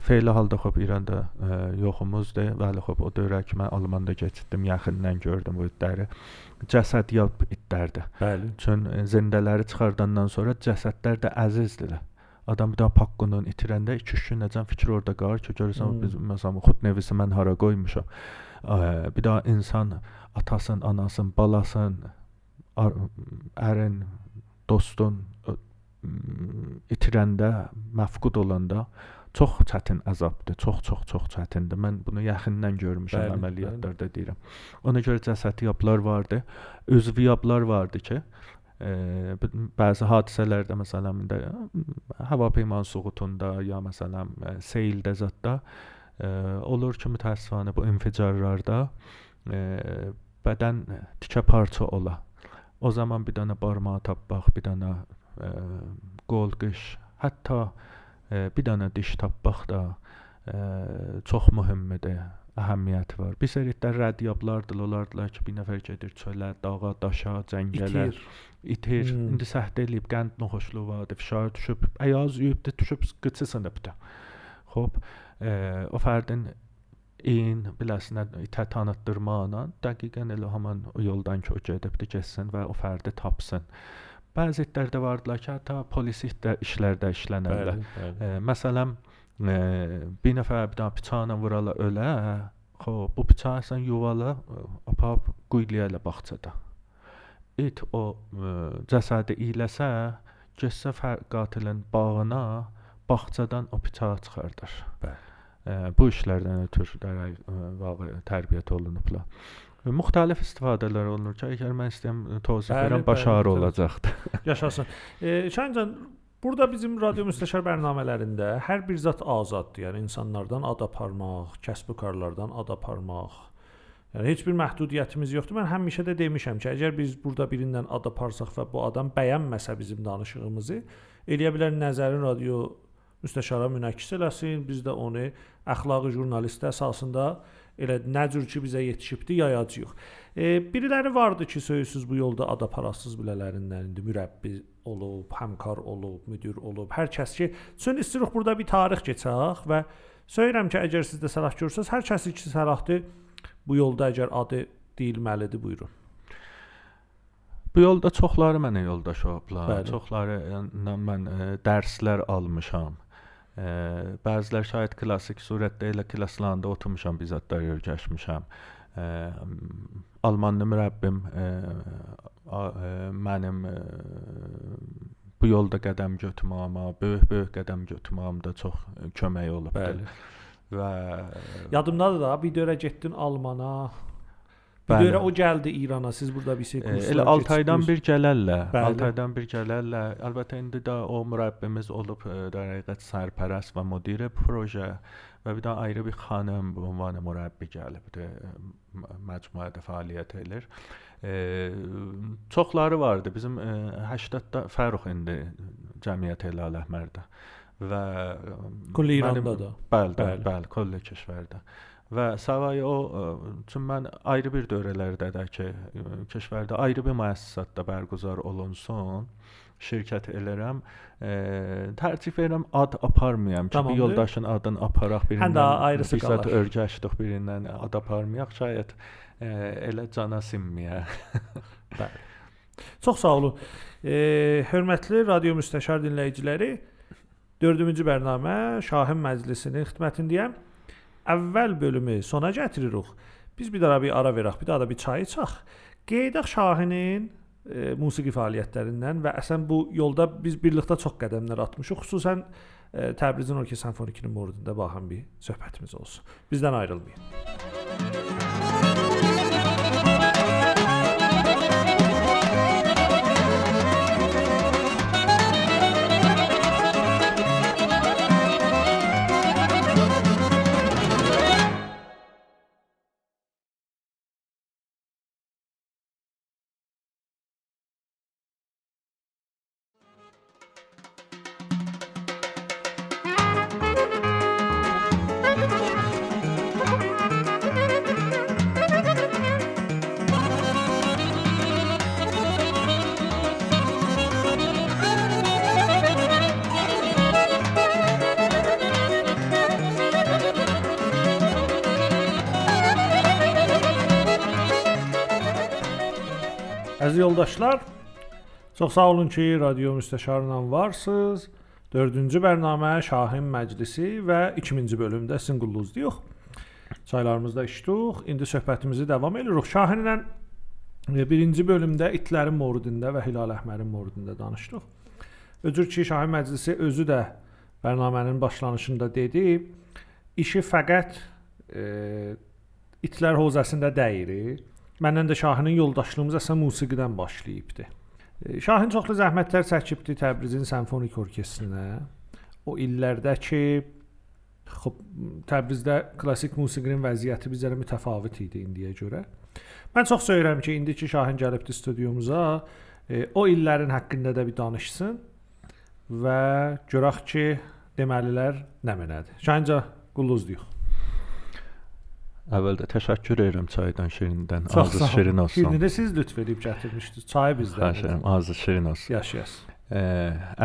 feyli halda xop İranda e, yoxumuzdur. Bəli, xop o dövrə ki, mən Almanda keçirdim, yaxından gördüm bu itləri. Cəsədyab itlərdir. Bəli. Çün zindələri çıxardandan sonra cəsədlər də əzizdirlər. Adam bir daha paqqonun itirəndə 2-3 gün necə fikir orada qalır ki, görürsən hmm. biz məsələn xud nevisi mən hara qoymuşam. Bir daha insan atasın, anasın, balasın, ərin, dostun itirəndə, məfqud olanda çox çətin əzabdır. Çox, çox, çox çətindir. Mən bunu yaxından görmüşəm bəli, əməliyyatlarda bəli. deyirəm. Ona görə cəsədi yablar vardı, özvi yablar vardı ki, bəzi hadisələrdə məsələn indi hava peymanı suğutunda ya məsələn seyldə zətdə olur ki, mütəəssifانه bu inficarlarda bədən tikə parça ola. O zaman bir dənə barmağı tapmaq, bir dənə qol qış, hətta bir dənə diş tapmaq da çox mühümdür əhəmiyyəti var. Bir seri itlər rədyablardır, onlardılar ki, bir nəfər gedir çölə, dağa, daşa, cəngələ, itir. itir. Hmm. İndi səhd eləyib qənd noxoşluğu vardı, fişar düşüb, əyaz yuyubdu, düşüb qıçı sınıbdı. Xoş, o fərdin in biləsinə itə tanıtdırmaqla dəqiqən elə həmin o yoldan ki, o gedibdi getsin və o fərdi tapsın. Bəzi itlərdə vardılar ki, hətta polis itlər işlərdə işlənərlər. Bəli, bəli. E, məsələn, bir nəfər bir dənə bıçaqla vurala ölə, xop, bu bıçağı sən yuvala apab quyuya ilə bağçada. it o ə, cəsədi iyləsə, getsə qatilin bağına, bağçadan o bıçağı çıxardır. Bəli. Ə, bu işlərdən ötürü tərbiyyət olunublar. Müxtəlif istifadələr olunur əgər mən istəyəm tövzih Bəli, verəm, başarı bəli. olacaqdı. *laughs* Yaşasın. E, Şahincan, burada bizim radio müstəşar proqramlarında hər bir zat azaddır. Yəni insanlardan ad aparmaq, kəsb karlardan ad aparmaq. Yəni heç bir məhdudiyyətimiz yoxdur. Mən həmişə də demişəm ki, əgər biz burada birindən ad aparsaq və bu adam bəyənməsə bizim danışığımızı, eləyə bilər nəzərin radio müstəşara münəkkis eləsin, biz də onu əxlaqi jurnalist əsasında elə nə cür ki bizə yetişibdi yayacağıq. E, biriləri vardı ki, söysüz bu yolda ad aparasız bilələrindən indi mürəbbi olub, həmkar olub, müdir olub, hər kəs ki, çün istəyirik burada bir tarix keçək və söyürəm ki, əgər siz də səlah görürsüz, hər kəs ki səlahdır bu yolda əgər adı deyilməlidir, buyurun. Bu yolda çoxları mənə yoldaş olublar. Bəli. Çoxları ilə mən ə, dərslər almışam. Ə, bəzilər şayət klassik surətdə elə klasslarında oturmuşam, bizzatlar öyrəşmişəm. Ə, Almanlı mürəbbim ə, a, ə, mənim ə, bu yolda qədəm götürməyimə, böyük-böyük qədəm götürməyimdə çox kömək olubdur. Bəli. Və Yadımdadır da, bir dövrə getdin Almana. Bəli. dövrə o gəldi İrana. Siz burada bir şey E, Elə 6 aydan bir gələrlər. Bəli. 6 aydan bir gələrlər. Əlbəttə indi də o mürəbbimiz olub ə, در həqiqət sərpərəst və müdir proje və bir də ayrı bir xanım bu ünvanı mürəbbi gəlibdi. Məcmuədə fəaliyyət edir. E, çoxları vardı. Bizim e, 80-da Fərux indi cəmiyyət elə Əhmərdə və ə, Kulli mənim- İranda da. Bəli, Bəli. bəli, kollə kəşvərdə. Və savayı o ə, üçün mən ayrı bir dövrlərdə də ki, ə, kəşvərdə ayrı bir müəssisatda bərqərar olunsun, şirkət elərəm. E, tərcih verirəm ad aparmayam ki, Tamamdır. bir yoldaşın adını aparaq birindən. Də ayrısı bizzat qalar. örgəşdik birindən ad aparmayaq, şayət e, elə cana sinməyə. *laughs* Çox sağ olun. E, hörmətli radio müstəşar dinləyiciləri, 4-cü proqramı Şahin Məclisinin xidmətindəyəm. Əvvəl bölümü sona gətiririk. Biz bir daha bir ara verək, bir daha da bir çay içək. Qeydaq Şahinin e, musiqi fəaliyyətlərindən və əsən bu yolda biz birlikdə çox qədəmlər atmışıq. Xüsusən e, Təbrizin Orkestr Simfonikinin mövzusunda baxan bir söhbətimiz olsun. Bizdən ayrılmayın. Əziz yoldaşlar, çox sağ olun ki, radio müstəşarla varsınız. 4-cü proqramı Şahin Məclisi və 2-ci bölümdə sizin qulluğunuzdayıq. Çaylarımızda içdik. İndi söhbətimizi davam edirik. Şahinlə e, birinci bölümdə itlərin mövzusunda və Hilal Əhmərin mövzusunda danışdıq. Öcür ki, Şahin Məclisi özü də proqramın başlanışında dedi, işi fəqət e, itlər hozasında deyil. Məndən də Şahinin yoldaşlığımız əslən musiqidən başlayıbdı. E, Şahin çoxlu zəhmətlər çəkibdi Təbrizin simfonik orkestrinə. O illərdə ki, xub Təbrizdə klassik musiqinin vəziyyəti bizə mütəfavit idi indiyə görə. Mən çox söyürəm ki, indiki Şahin gəlibdi studiyumuza, e, o illərin haqqında da bir danışsın və görək ki, deməlilər nə mənədir. Şahinca qulluzduyuq. Əvvəldə təşəkkür edirəm çaydan şirindən. Çox Ağzı şirin olsun. Şirini də siz lütf edib gətirmişdiniz. Çayı bizdən. Xahiş edirəm, ağzı şirin olsun. Yaşayas. Ə,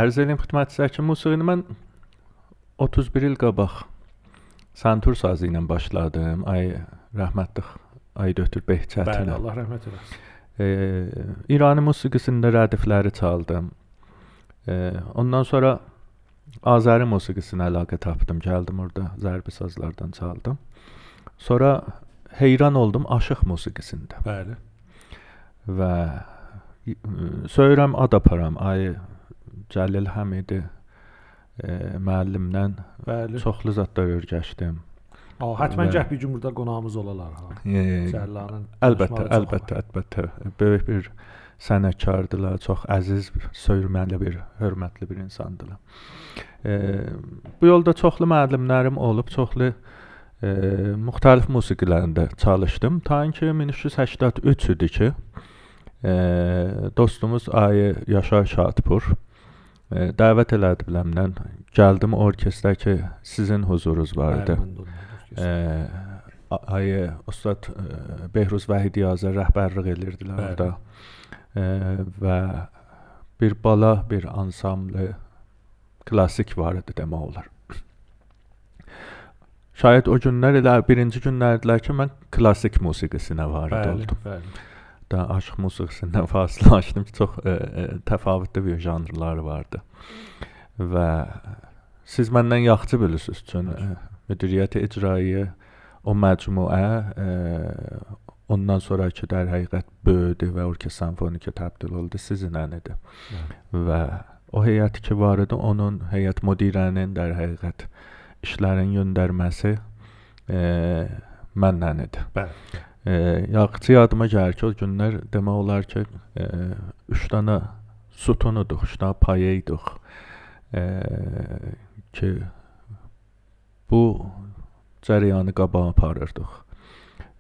Ərz edim xidmətçisə ki, musiqini mən 31 il qabaq santur sazı ilə başladım. Ay rəhmətli Aydötür Bəli, Behçətinə. Allah rəhmət eləsin. Ə, İrani musiqisində rədifləri çaldım. Ə, ondan sonra Azəri musiqisinə əlaqə tapdım. Gəldim orada zərbi sazlardan çaldım. Sonra heyran oldum aşıq musiqisində Bəli. və söyürəm ad aparam. Ay Cəlil Həmidi e, müəllimdən Bəli. çoxlu zətlər öyrəşdim. A, həttəmən gəh bir gün burada qonağımız olalar ha. E, Cəllanın. əlbəttə, əlbəttə, əlbəttə. Böyük bir sənətkardılar, çox əziz, söyürməli bir, hörmətli bir insandılar. E, bu yolda çoxlu müəllimlərim olub, çoxlu e, müxtəlif musiqilərində çalışdım. Ta ki 1383 idi ki, e, dostumuz Ayı Yaşar Şadpur e, dəvət elədi biləmdən. Gəldim orkestra ki, sizin huzurunuz var idi. Bəli, mən də ondan Ə, A- Ayı Ustad ə, Behruz Vəhidiyaza rəhbərlik edirdilər Bəli. orada. Ə, və bir bala, bir ansambl klassik var idi demək olar. Şayət o günlər elə birinci günlərdilər ki, mən klassik musiqisinə varid Bəli, oldum. bəli. Da aşıq musiqisindən *laughs* fasiləlaşdım ki, çox ə, ə, təfavütlü bir janrlar vardı. Və siz məndən yaxşı bilirsiniz üçün ə, müdiriyyət icrayı o məcmuə ə, ondan sonrakı dər həqiqət böyüdü və orkestr simfonika təbdil oldu sizinlə idi. Və o heyət ki var idi, onun heyət müdirənin dər həqiqət işlərin göndərməsi ə, məndən idi. Bəli. E, yaxçı yadıma gəlir ki, o günlər demək olar ki, 3 dənə sütunuduq, 3 dənə payeyduq. E, ki bu cərəyanı qabağa aparırdıq.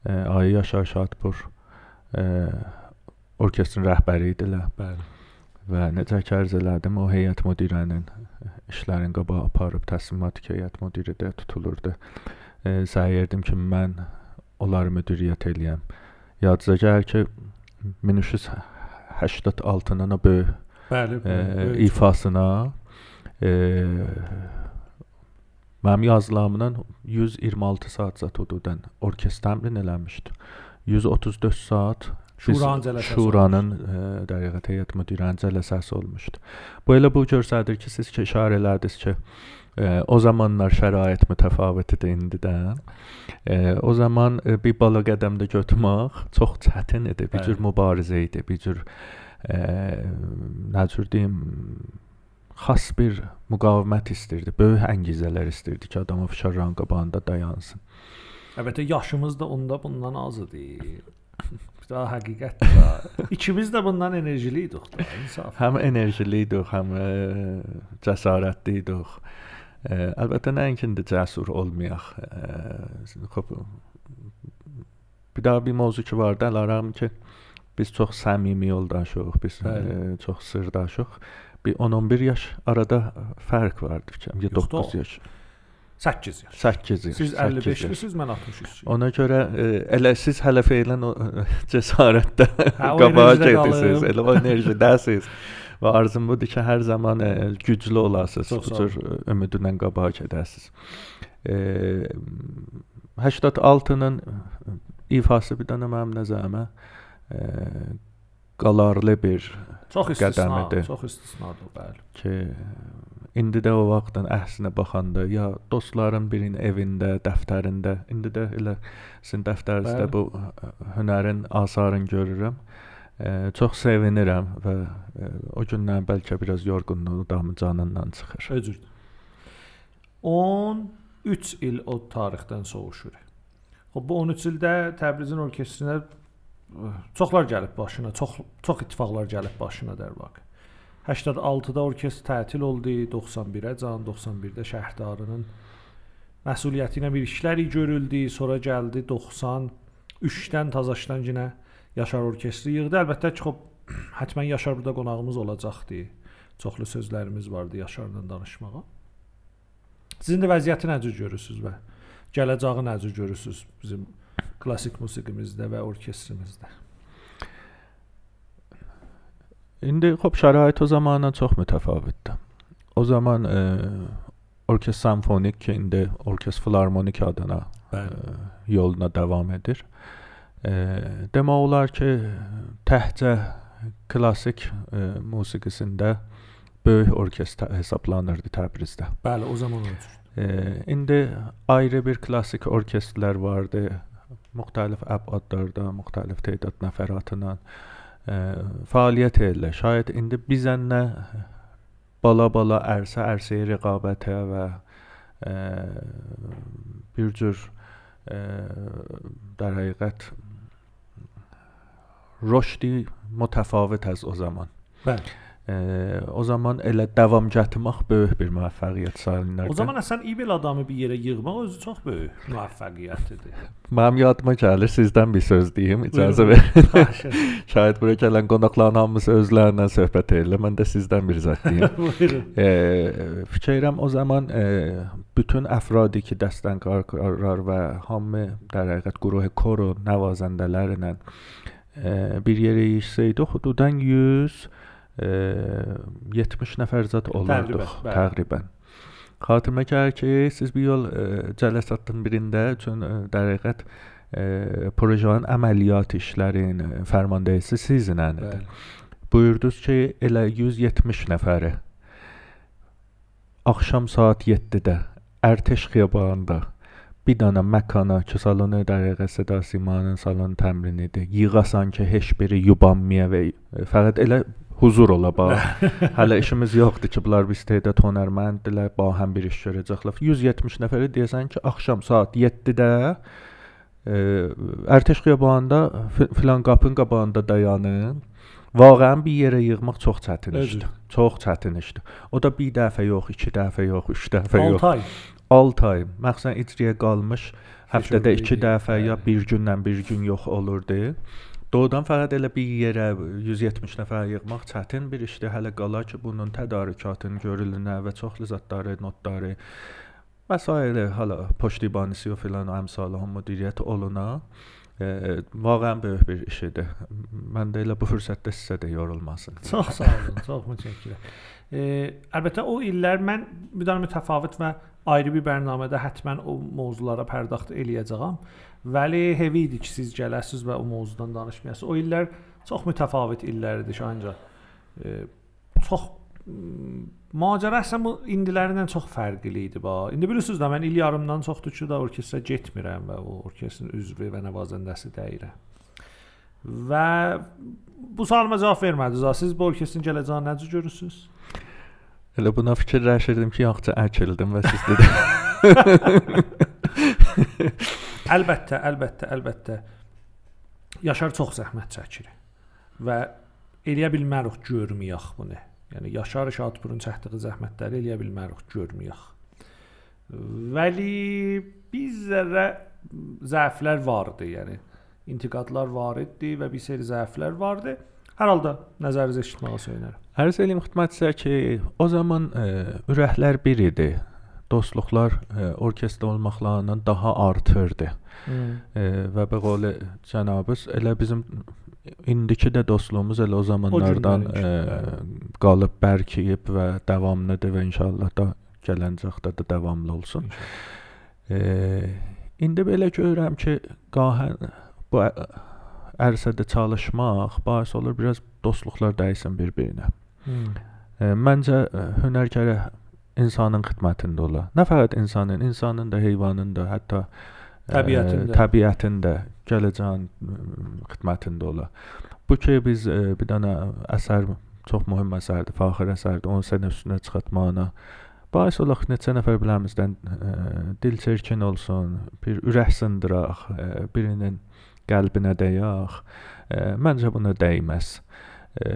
E, Ayı Yaşar Şadpur e, orkestrin rəhbəri idilər Bəli. və necə ki ərz elədim, o heyət müdirənin işlərin qabağa aparıb təslimat heyət müdiri də tutulurdu. E, səyirdim ki, mən onları müdiriyyət eləyəm. Yadınıza gəlir ki, 1386-nın o böyük Bəli, e, bəli. böyük ifasına e, mənim yazılarımdan 126 saat zət hududən orkestr təmrin eləmişdi. 134 saat Şuranın cələsəsi Şuranın e, dəqiqət heyət müdirinin cələsəsi olmuşdu. Bu elə bu göstərir ki, siz ki işarə elədiniz ki, e, o zamanlar şərait mütəfavit idi indidən. E, o zaman e, bir bala qədəmdə götürmək çox çətin idi. Bir cür mübarizə idi, bir cür e, nə cür deyim xas bir müqavimət istirdi. Böyük əngizələr istirdi ki, adam fişarların qabağında dayansın. Əlbəttə yaşımız da onda bundan az idi. Daha həqiqət də. *laughs* İkimiz də bundan enerjili idik da, insaf. Həm enerjili idik, həm ə, cəsarətli idik. Ə, əlbəttə nəinki indi cəsur olmayaq. Ə, xop bir daha bir mövzu ki var da, Laram ki biz çox səmimi yoldaşıq, biz ə, çox sirdaşıq. Bir 10-11 yaş arada fərq vardı Yoxdur 9 o. yaş, 8 yaş. 8 yaş. Siz 8 yaş. 55-lisiniz, mən 63-lüyəm. Ona görə ə, elə siz hələ feylən o *laughs* cəsarətdə qabağa qalıb. elə o enerjidəsiz. *laughs* Və arzum budur ki, hər zaman ə, güclü olasınız, bu cür ümidlə qabağa gedəsiniz. E, 86-nın ifası bir dənə mənim nəzərimə ə, qalarlı bir Çox istisna, qədəmidir. çox istisnadır, bəli. ki indi də o vaxtdan əhsinə baxanda ya dostların birinin evində, dəftərində, indi də elə sizin dəftərinizdə bu hünərin asarını görürəm. Ə, çox sevinirəm və ə, o gündən bəlkə biraz yorğunluğu da canından çıxır. Özürdür. 13 il o tarixdən soğuşur. Xoş bu 13 ildə Təbrizin orkestrinə ə, çoxlar gəlib başına, çox çox ittifaqlar gəlib başına dərvaq. 86-da orkestr tətil oldu, 91-ə can, 91-də şəhərdarının məsuliyyəti ilə bir işlər görüldü, sonra gəldi 93-dən Tazaşdan yenə Yaşar orkestri yığdı. Əlbəttə ki, xop həttəmən Yaşar burada qonağımız olacaqdı. Çoxlu sözlərimiz vardı Yaşarla danışmağa. Sizin də vəziyyəti necə görürsüz və gələcəyi necə görürsüz bizim klassik musiqimizdə və orkestrimizdə? İndi xop şərait o zamandan çox mütəfavitdir. O zaman ə, orkestr simfonik ki, indi orkestr filarmonik adına ə, yoluna davam edir. E, demək olar ki, təhcə klassik e, musiqisində böyük orkestr hesablanırdı Təbrizdə. Bəli, o zaman öyle. E, indi ayrı bir klassik orkestrlər vardı. Müxtəlif əbadlarda, müxtəlif tədad nəfəratla ə, edirlər. Şayət indi bizən nə bala-bala ərsə ərsəyə rəqabətə və bir cür در həqiqət rüşdi mütəfavit az o zaman. Bəli. Ee, o zaman elə davam gətirmək böyük bir müvəffəqiyyət sayılır. O zaman əsən İbil adamı bir yerə yığmaq özü çox böyük müvəffəqiyyətdir. *laughs* Mənim yadıma gəlir sizdən bir söz deyim, icazə verin. *laughs* Şayət bura gələn qonaqların hamısı özlərindən söhbət edirlər. Mən də sizdən bir zət deyim. *laughs* Buyurun. e, fikirəm o zaman e, bütün əfradi ki dəstən qarar və hamı در həqiqət guruh koro nəvazəndələrlə e, bir yerə yığsaydı, xududan 100 e, 70 nəfər zət olardıq Təqribən, təqribən. Xatırıma gəlir ki, siz bir yol cəlsatın birində üçün e, projenin əməliyyat işlərin e, fərmandəhisi sizinlə idi. Buyurdunuz ki, elə 170 nəfəri axşam saat 7-də Ərtəş xiyabanında bir dənə məkana ki, salonu dəqiqə Seda Simanın salon təmrinidir. Yığasan ki, heç biri yubanmaya və fəqət elə huzur ola bax. Hələ işimiz yoxdur ki, bunlar bir istedad hünərməndirlər, ba həm bir iş görəcəklər. 170 nəfəri deyəsən ki, axşam saat 7-də e, Ərtəş xiyabanında fi- filan qapının qabağında dayanın. Vaqəən bir yerə yığmaq çox çətin işdir. Çox çətin işdir. O da bir dəfə yox, iki dəfə yox, üç dəfə yox. 6 ay. 6 ay. Məxsən icraya qalmış həftədə Keçirildi, 2 dəfə ya bir gündən bir gün yox olurdu. Doğrudan fəqət elə bir yerə 170 nəfər yığmaq çətin bir işdir. Hələ qala ki, bunun tədarükatının görülünə və çoxlu zətləri, notları məsailə hala poştibanisi və filan əmsalı müdiriyyət oluna e, vaqəən böyük bir iş idi. Mən də elə bu fürsətdə sizə də yorulmasın. Çox sağ olun, çox mütəşəkkirəm. E, əlbəttə o illər mən bir dənə mütəfavit və ayrı bir bərnamədə həttəmən o mövzulara pərdaxt eləyəcəyəm. Vəli hevi idi ki, siz gələsiz və o mövzudan danışmayasınız. O illər çox mütəfavit illər idi şahinca. E, çox macəra əslən bu indilərindən çox fərqli idi ba. İndi bilirsiniz də mən il yarımdan çoxdur ki, da orkestra getmirəm və o orkestrin üzvü və nəvazəndəsi deyirəm. Və bu sualıma cavab vermədiniz. Siz bu orkestrin gələcəyini necə görürsüz? Elə buna fikirləşirdim ki, yaxşı əkildim və siz dediniz. *laughs* *laughs* Əlbəttə, əlbəttə, əlbəttə. Yaşar çox zəhmət çəkir və eləyə bilmərik görməyək bunu. Yəni Yaşar Şadpurun çəkdiyi zəhmətləri eləyə bilmərik görməyək. Vəli bir zərrə zəiflər var idi, yəni intiqadlar var idi və bir seri zəiflər vardı. Hər halda nəzərinizi eşitməyə söynərəm. Ərz eləyim xidmətçisə ki, o zaman ə, ürəklər bir idi. Dostluqlar ə, orkestr olmaqlarından daha artırdı. Ə, və bu qolu cənabız elə bizim indiki də dostluğumuz elə o zamanlardan ə, günlərinki, qalıb bərkiyib və davamlıdır və inşallah da gələcəkdə də davamlı olsun. E, indi belə görürəm ki, qahən bu ə- ərsədə çalışmaq baş olur biraz dostluqlar dəysin bir-birinə. Hmm. E, məncə ə, hünərkara insanın xidmətində ola. Nə fəqət insanın, insanın da, heyvanın da, hətta ə, Təbiətin də. təbiətin də gələcəyin xidmətində ola. Bu ki biz ə, bir dənə əsər çox mühüm əsərdir, fəxr əsərdir. 10 sənə üstünə çıxartmağına Baş olaq neçə nəfər biləmizdən ə, dil çirkin olsun, bir ürək sındıraq, ə, birinin qəlbinə dəyək. Ə, məncə buna dəyməz. Ə,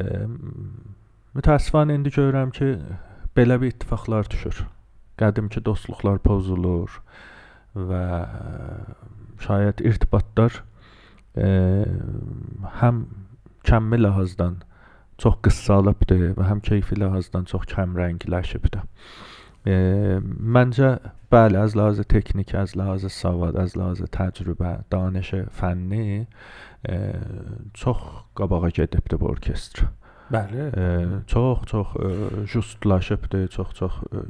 mütəəssifən indi görürəm ki, belə bir ittifaqlar düşür. Qədimki dostluqlar pozulur və ə, şayət irtibatlar ə, həm kəmmi ləhazdan çox qıssalıbdır və həm keyfi ləhazdan çox kəmrəngləşibdir. E, məncə bəli, az ləhazı texniki, az ləhazı savad, az ləhazı təcrübə, danış fənni e, çox qabağa gedibdi bu orkestr. Bəli. E, çox çox e, justlaşıbdı, çox çox e,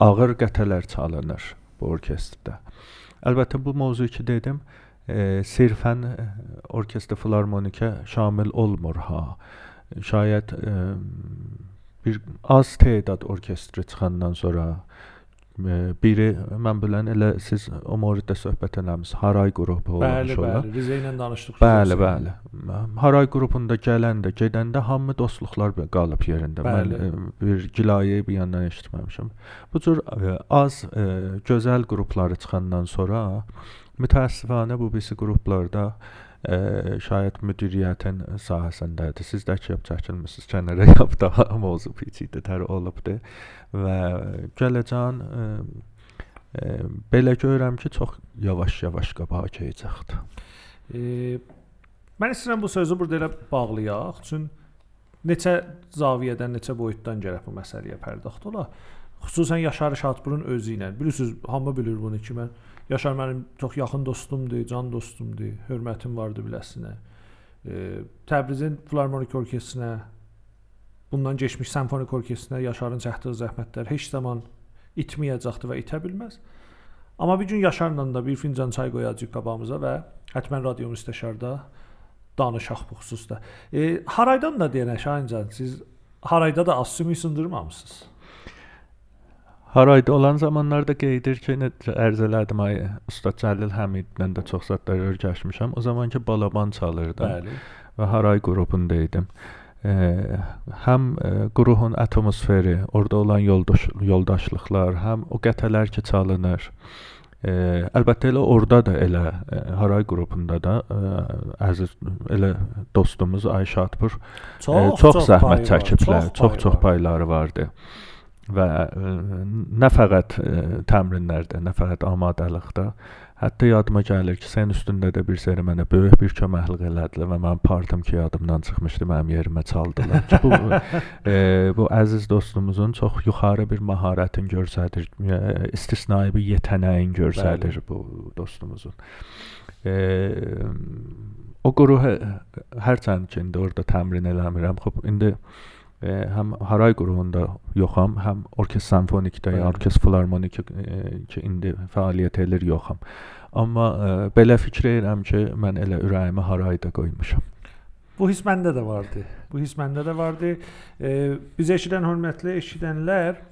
ağır qətələr çalınır bu orkestrdə. Əlbəttə bu mövzu ki dedim, e, sirfən orkestr filarmonika şamil olmur ha. Şayət e, bir az tədad orkestri çıxandan sonra biri mən bilən elə siz o mövzuda söhbət eləmisiniz. Haray qrupu Bəli, olmuş olar. bəli. Rizə ilə danışdıq. Bəli, bəli. Haray qrupunda gələndə, gedəndə hamı dostluqlar qalıb yerində. Mən Bəli. e, bir gilayə bir yandan eşitməmişəm. Bu cür e, az e, gözəl qrupları çıxandan sonra mütəəssifanə bu birisi qruplarda şayət müdiriyyətin sahəsindədir. Siz də ki, çəkilmisiniz kənara *laughs* yap daha mövzu peçidətər olubdu və gələcən e, e, belə görürəm ki, çox yavaş-yavaş qabağa keçəcəkdir. E, mən istəyirəm bu sözü burada elə bağlayaq. Çünki neçə zaviyədən, neçə boyutdan gərək bu məsələyə pərdaxt ola. Xüsusən Yaşar Şadburun özü ilə. Bilirsiniz, hamı bilir bunu ki, mən Yaşar mənim çox yaxın dostumdur, can dostumdur, hörmətim vardı biləsinə. E, Təbrizin Filarmonik Orkestrinə, bundan keçmiş simfonik orkestrinə Yaşarın çəkdiyi zəhmətlər heç zaman itməyəcəkdir və itə bilməz. Amma bir gün Yaşarla da bir fincan çay qoyacağıq qabağımıza və həttəmən radio müstəşarda danışaq bu xüsusda. E, haraydan da deyənə Şahincan, siz harayda da sümük sındırmamısınız. Harayda olan zamanlarda qeydir ki, necə ərz elədim ay Usta Cəlil Həmidlə də çox zətlər öyrəşmişəm. O zamanki balaban çalırdım Bəli. və Haray qrupunda idim. E, həm e, qruhun atmosferi, orada olan yoldaş yoldaşlıqlar, həm o qətələr ki çalınır. E, əlbəttə elə orada da elə e, Haray qrupunda da e, əziz elə dostumuz Ayşatpur çox, e, çox zəhmət çəkiblər, çox-çox payları vardı və ə, nə fəqət ə, təmrinlərdə, nə fəqət amadəlikdə, hətta yadıma gəlir ki, sən üstündə də bir seri mənə böyük bir köməklik elədilər və mənim partim ki yadımdan çıxmışdı, mənim yerimə çaldılar. Ki, bu ə, bu əziz dostumuzun çox yuxarı bir məharətin göstərir, ə, istisnai bir yetənəyin göstərir bu dostumuzun. E, o quruhu hərçənd ki, indi orada təmrin eləmirəm. Xop, indi həm Haray qruhunda yoxam, həm Orkestr Simfonikdə, ya Orkestr Filarmonik e, ki indi fəaliyyət edir yoxam. Amma e, belə fikir edirəm ki, mən elə ürəyimi Harayda qoymuşam. Bu his məndə də vardı. Bu his məndə də vardı. E, biz eşidən hörmətli eşidənlər,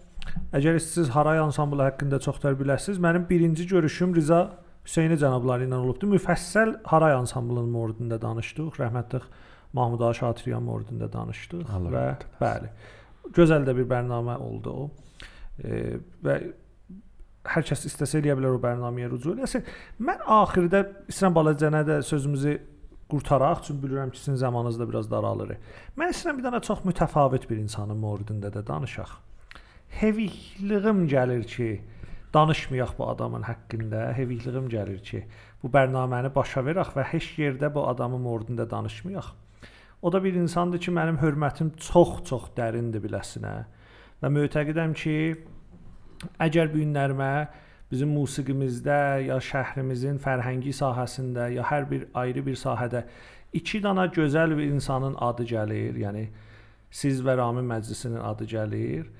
əgər siz Haray ansamblı haqqında çoxlar biləsiniz, mənim birinci görüşüm Riza Hüseyni cənabları ilə olubdu. Müfəssəl Haray ansamblının mövzusunda danışdıq. Rəhmətli Mahmud Ağa Şatiryan mövzusunda danışdıq Allah və bəli. Gözəl də bir proqram oldu o. E, və hər kəs istəsə eləyə bilər o proqramaya rücu eləsin. Mən axirdə istəyirəm balacanə də sözümüzü qurtaraq, çünki bilirəm ki, sizin zamanınız da biraz daralır. Mən istəyirəm bir dənə çox mütəfavit bir insanın mövzusunda da danışaq. Hevikliğim gəlir ki, danışmayaq bu adamın haqqında. Hevikliğim gəlir ki, bu proqramını başa verək və heç yerdə bu adamın mövzusunda danışmayaq. O da bir insandır ki, mənim hörmətim çox-çox dərindir biləsinə. Və mötəqidəm ki, əgər bu günlərimə bizim musiqimizdə ya şəhrimizin fərhəngi sahəsində ya hər bir ayrı bir sahədə iki dana gözəl bir insanın adı gəlir, yəni siz və Ramin Məclisinin adı gəlir.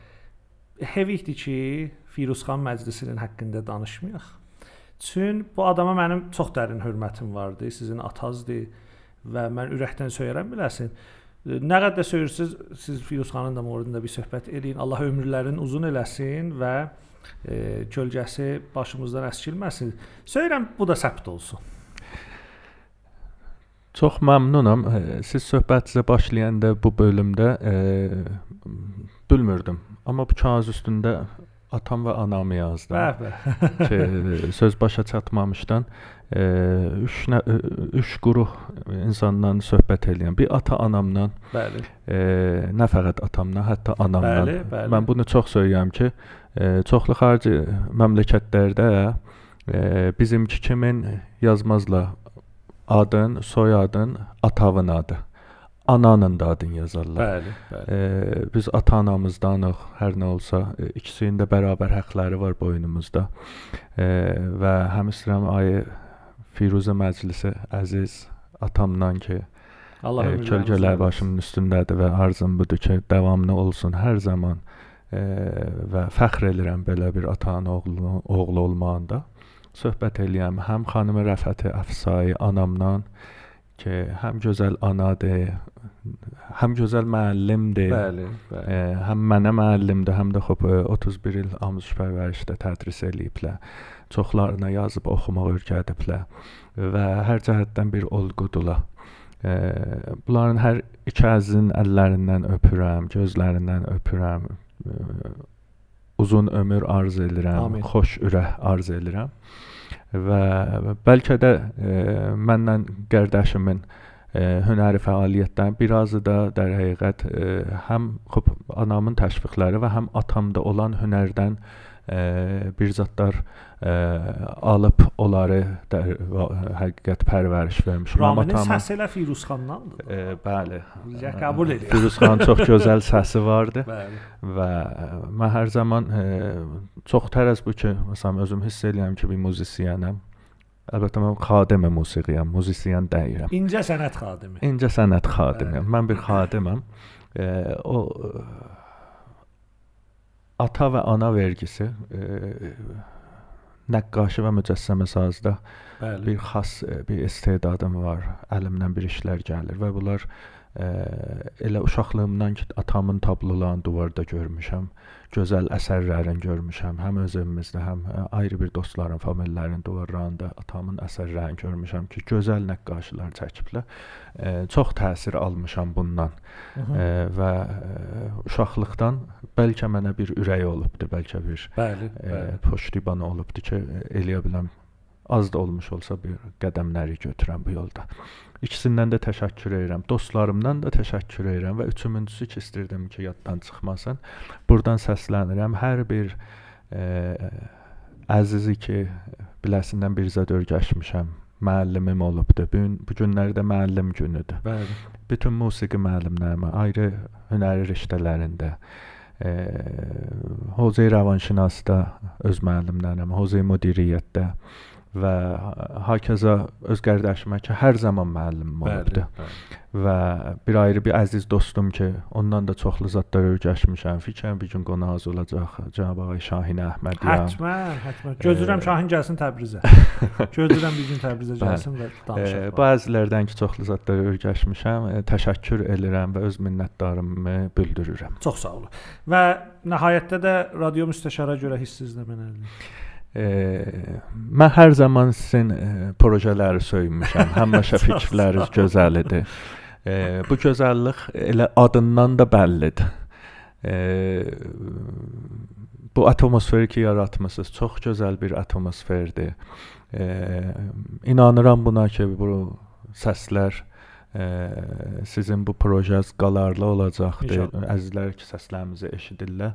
Hevikdir ki, Firuzxan Məclisinin haqqında danışmayaq. Çün bu adama mənim çox dərin hörmətim vardı. Sizin atazdır və mən ürəkdən söyərəm biləsin. Nə qədər söyürsüz, siz Firuzxanın da mövzusunda bir söhbət eləyin. Allah ömürlərini uzun eləsin və e, kölgəsi başımızdan əskilməsin. Söyürəm bu da səbt olsun. Çox məmnunam. Siz söhbətinizə başlayanda bu bölümdə e, bilmirdim. Amma bu kağız üstündə atam və anamı yazdım. Bəh, ki, söz başa çatmamışdan e, üç nə, e, üç quruh insandan söhbət eləyən. Bir ata-anamdan, bəli. e, nə fəqət atamdan, hətta anamdan. Bəli, bəli. Mən bunu çox söyləyirəm ki, e, çoxlu xarici məmləkətlərdə e, bizimki kimin yazmazlar adın, soyadın, atavın adı. Ananın da adını yazarlar. Bəli, bəli. Ee, biz ata-anamızdanıq, hər nə olsa, e, ikisinin də bərabər həqqləri var boynumuzda. Ee, və həm istəyirəm ayı Firuzə məclisi əziz atamdan ki, Allah e, kölgələr başımın üstündədir və arzum budur ki, davamlı olsun hər zaman. E, və fəxr edirəm belə bir ata-ana oğlu, oğlu olmağında. Söhbət eləyəm həm xanımı Rəfəti Əfsai anamdan ki, həm gözəl anadır, həm gözəl müəllimdir. Bəli, bəli. E, həm mənə müəllimdir, həm də xop 31 il amuz pərvərişdə tədris eləyiblər. Çoxlarına yazıb oxumaq öyrədiblər və hər cəhətdən bir olğudular. E, bunların hər iki əzizin əllərindən öpürəm, gözlərindən öpürəm. Uzun ömür arzu edirəm, Amin. xoş ürək arzu edirəm. Və bəlkə də e, məndən qardaşımın e, hünəri fəaliyyətdən birazı da در həqiqət e, həm xub anamın təşviqləri və həm atamda olan hünərdən e, bir zətlər e, alıb onları da həqiqət pərvəriş vermişəm. Raminin səsi elə Firuzxandandır. e, bəli. Qəbul edir. Firuzxan çox gözəl səsi vardı *laughs* Bəli. və mən hər zaman e, çox tərəz bu ki, məsələn özüm hiss edirəm ki, bir musisyenəm. Əlbəttə mən xadimə musiqiyəm, musisyen deyiləm. İncə sənət xadimi. İncə sənət xadimiyəm. Mən bir xadiməm. E, o ata və ana vergisi e, nəqqaşı və mücəssəmə sazda Bəli. bir xas e, bir istedadım var. Əlimdən bir işlər gəlir və bunlar e, elə uşaqlığımdan ki atamın tablolarını divarda görmüşəm. Gözəl əsərlərini görmüşəm. Həm öz evimizdə, həm e, ayrı bir dostların, familiyaların divarlarında atamın əsərlərini görmüşəm ki, gözəl nəqqaşlar çəkiblər. E, çox təsir almışam bundan. Hı -hı. E, və e, uşaqlıqdan bəlkə mənə bir ürək olubdu, bəlkə bir Bəli, bəli. poştiban olubdu ki, eləyə biləm az da olmuş olsa bir qədəmləri götürəm bu yolda. İkisindən də təşəkkür edirəm. Dostlarımdan da təşəkkür edirəm və üçüncüsü ki, istirdim ki, yaddan çıxmasın. Burdan səslənirəm hər bir e, əzizi ki, biləsindən bir zəd öyrəşmişəm. Müəllimim olubdu. Bu gün bu günlərdə müəllim günüdür. Bəli. Bütün musiqi müəllimlərimə ayrı hünəri riştələrində e, Hozey Rəvanşinasda öz müəllimlərim, Hozey müdiriyyətdə və hakeza öz qardaşıma ki, hər zaman müəllimim olubdu. bəli. Və bir ayrı bir əziz dostum ki, ondan da çoxlu zətlər öyrəşmişəm. Fikirəm bir gün qonağız olacaq cənab ağay Şahin Əhmədiyam. Həttəmən, həttəmən. Gözləyirəm Şahin gəlsin Təbrizə. *laughs* Gözləyirəm bir gün Təbrizə gəlsin və E, danışaq. bəzilərdən ki, çoxlu zətlər öyrəşmişəm. E, təşəkkür edirəm və öz minnətdarlığımı bildirirəm. Çox sağ olun. Və nəhayətdə də radio müstəşara görə hissizdə mənədir. Mən hər zaman sizin projeləri söymüşəm. *laughs* Həmişə fikirləriniz gözəl idi. Bu gözəllik elə adından da bəllidir. Bu atmosferi ki yaratmısınız çox gözəl bir atmosferdir. İnanıram buna ki, bu səslər e, sizin bu projeniz qalarlı olacaqdır. İnşallah. Əzizlər ki, səslərimizi eşidirlər.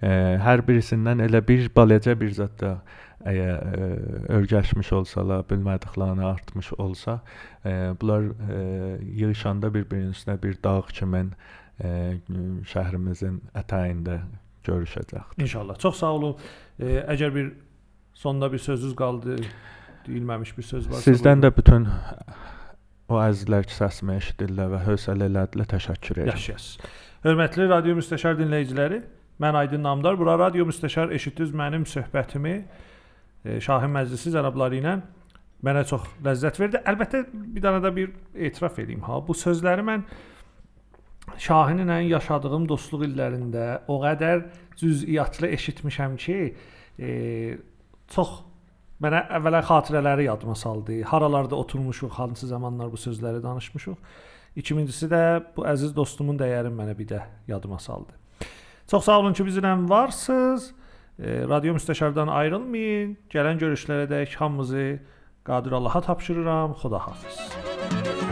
E, hər birisindən elə bir balaca bir zət də əgər öyrəşmiş olsalar, bilmədiklərini artmış olsa, e, bunlar e, yığışanda bir-birinin üstünə bir dağ kimi e, şəhrimizin ətəyində görüşəcəkdir. İnşallah. Çox sağ olun. E, əgər bir sonda bir sözünüz qaldı, deyilməmiş bir söz varsa. Sizdən buyurun. də bütün o əzizlər ki, səsimi eşidirlər və hövsələ elədilər, təşəkkür edirəm. Yaşayasınız. Hörmətli radio müstəşar dinləyiciləri, mən Aydın Namdar. Bura radio müstəşar eşitdiniz mənim söhbətimi e, Şahin Məclisi cənabları ilə mənə çox ləzzət verdi. Əlbəttə bir dənə də bir etiraf edeyim ha. Bu sözləri mən Şahinlə yaşadığım dostluq illərində o qədər cüz'iyyatlı eşitmişəm ki, e, çox mənə əvvəla xatirələri yadıma saldı. Haralarda oturmuşuq, hansı zamanlar bu sözləri danışmışuq. İkincisi də bu əziz dostumun dəyərini mənə bir də yadıma saldı. Çox sağ olun ki, bizimlə varsınız. E, radio müstəşardan ayrılmayın. Gələn görüşlərə dək hamınızı Qadir Allaha tapşırıram. Xudahafiz.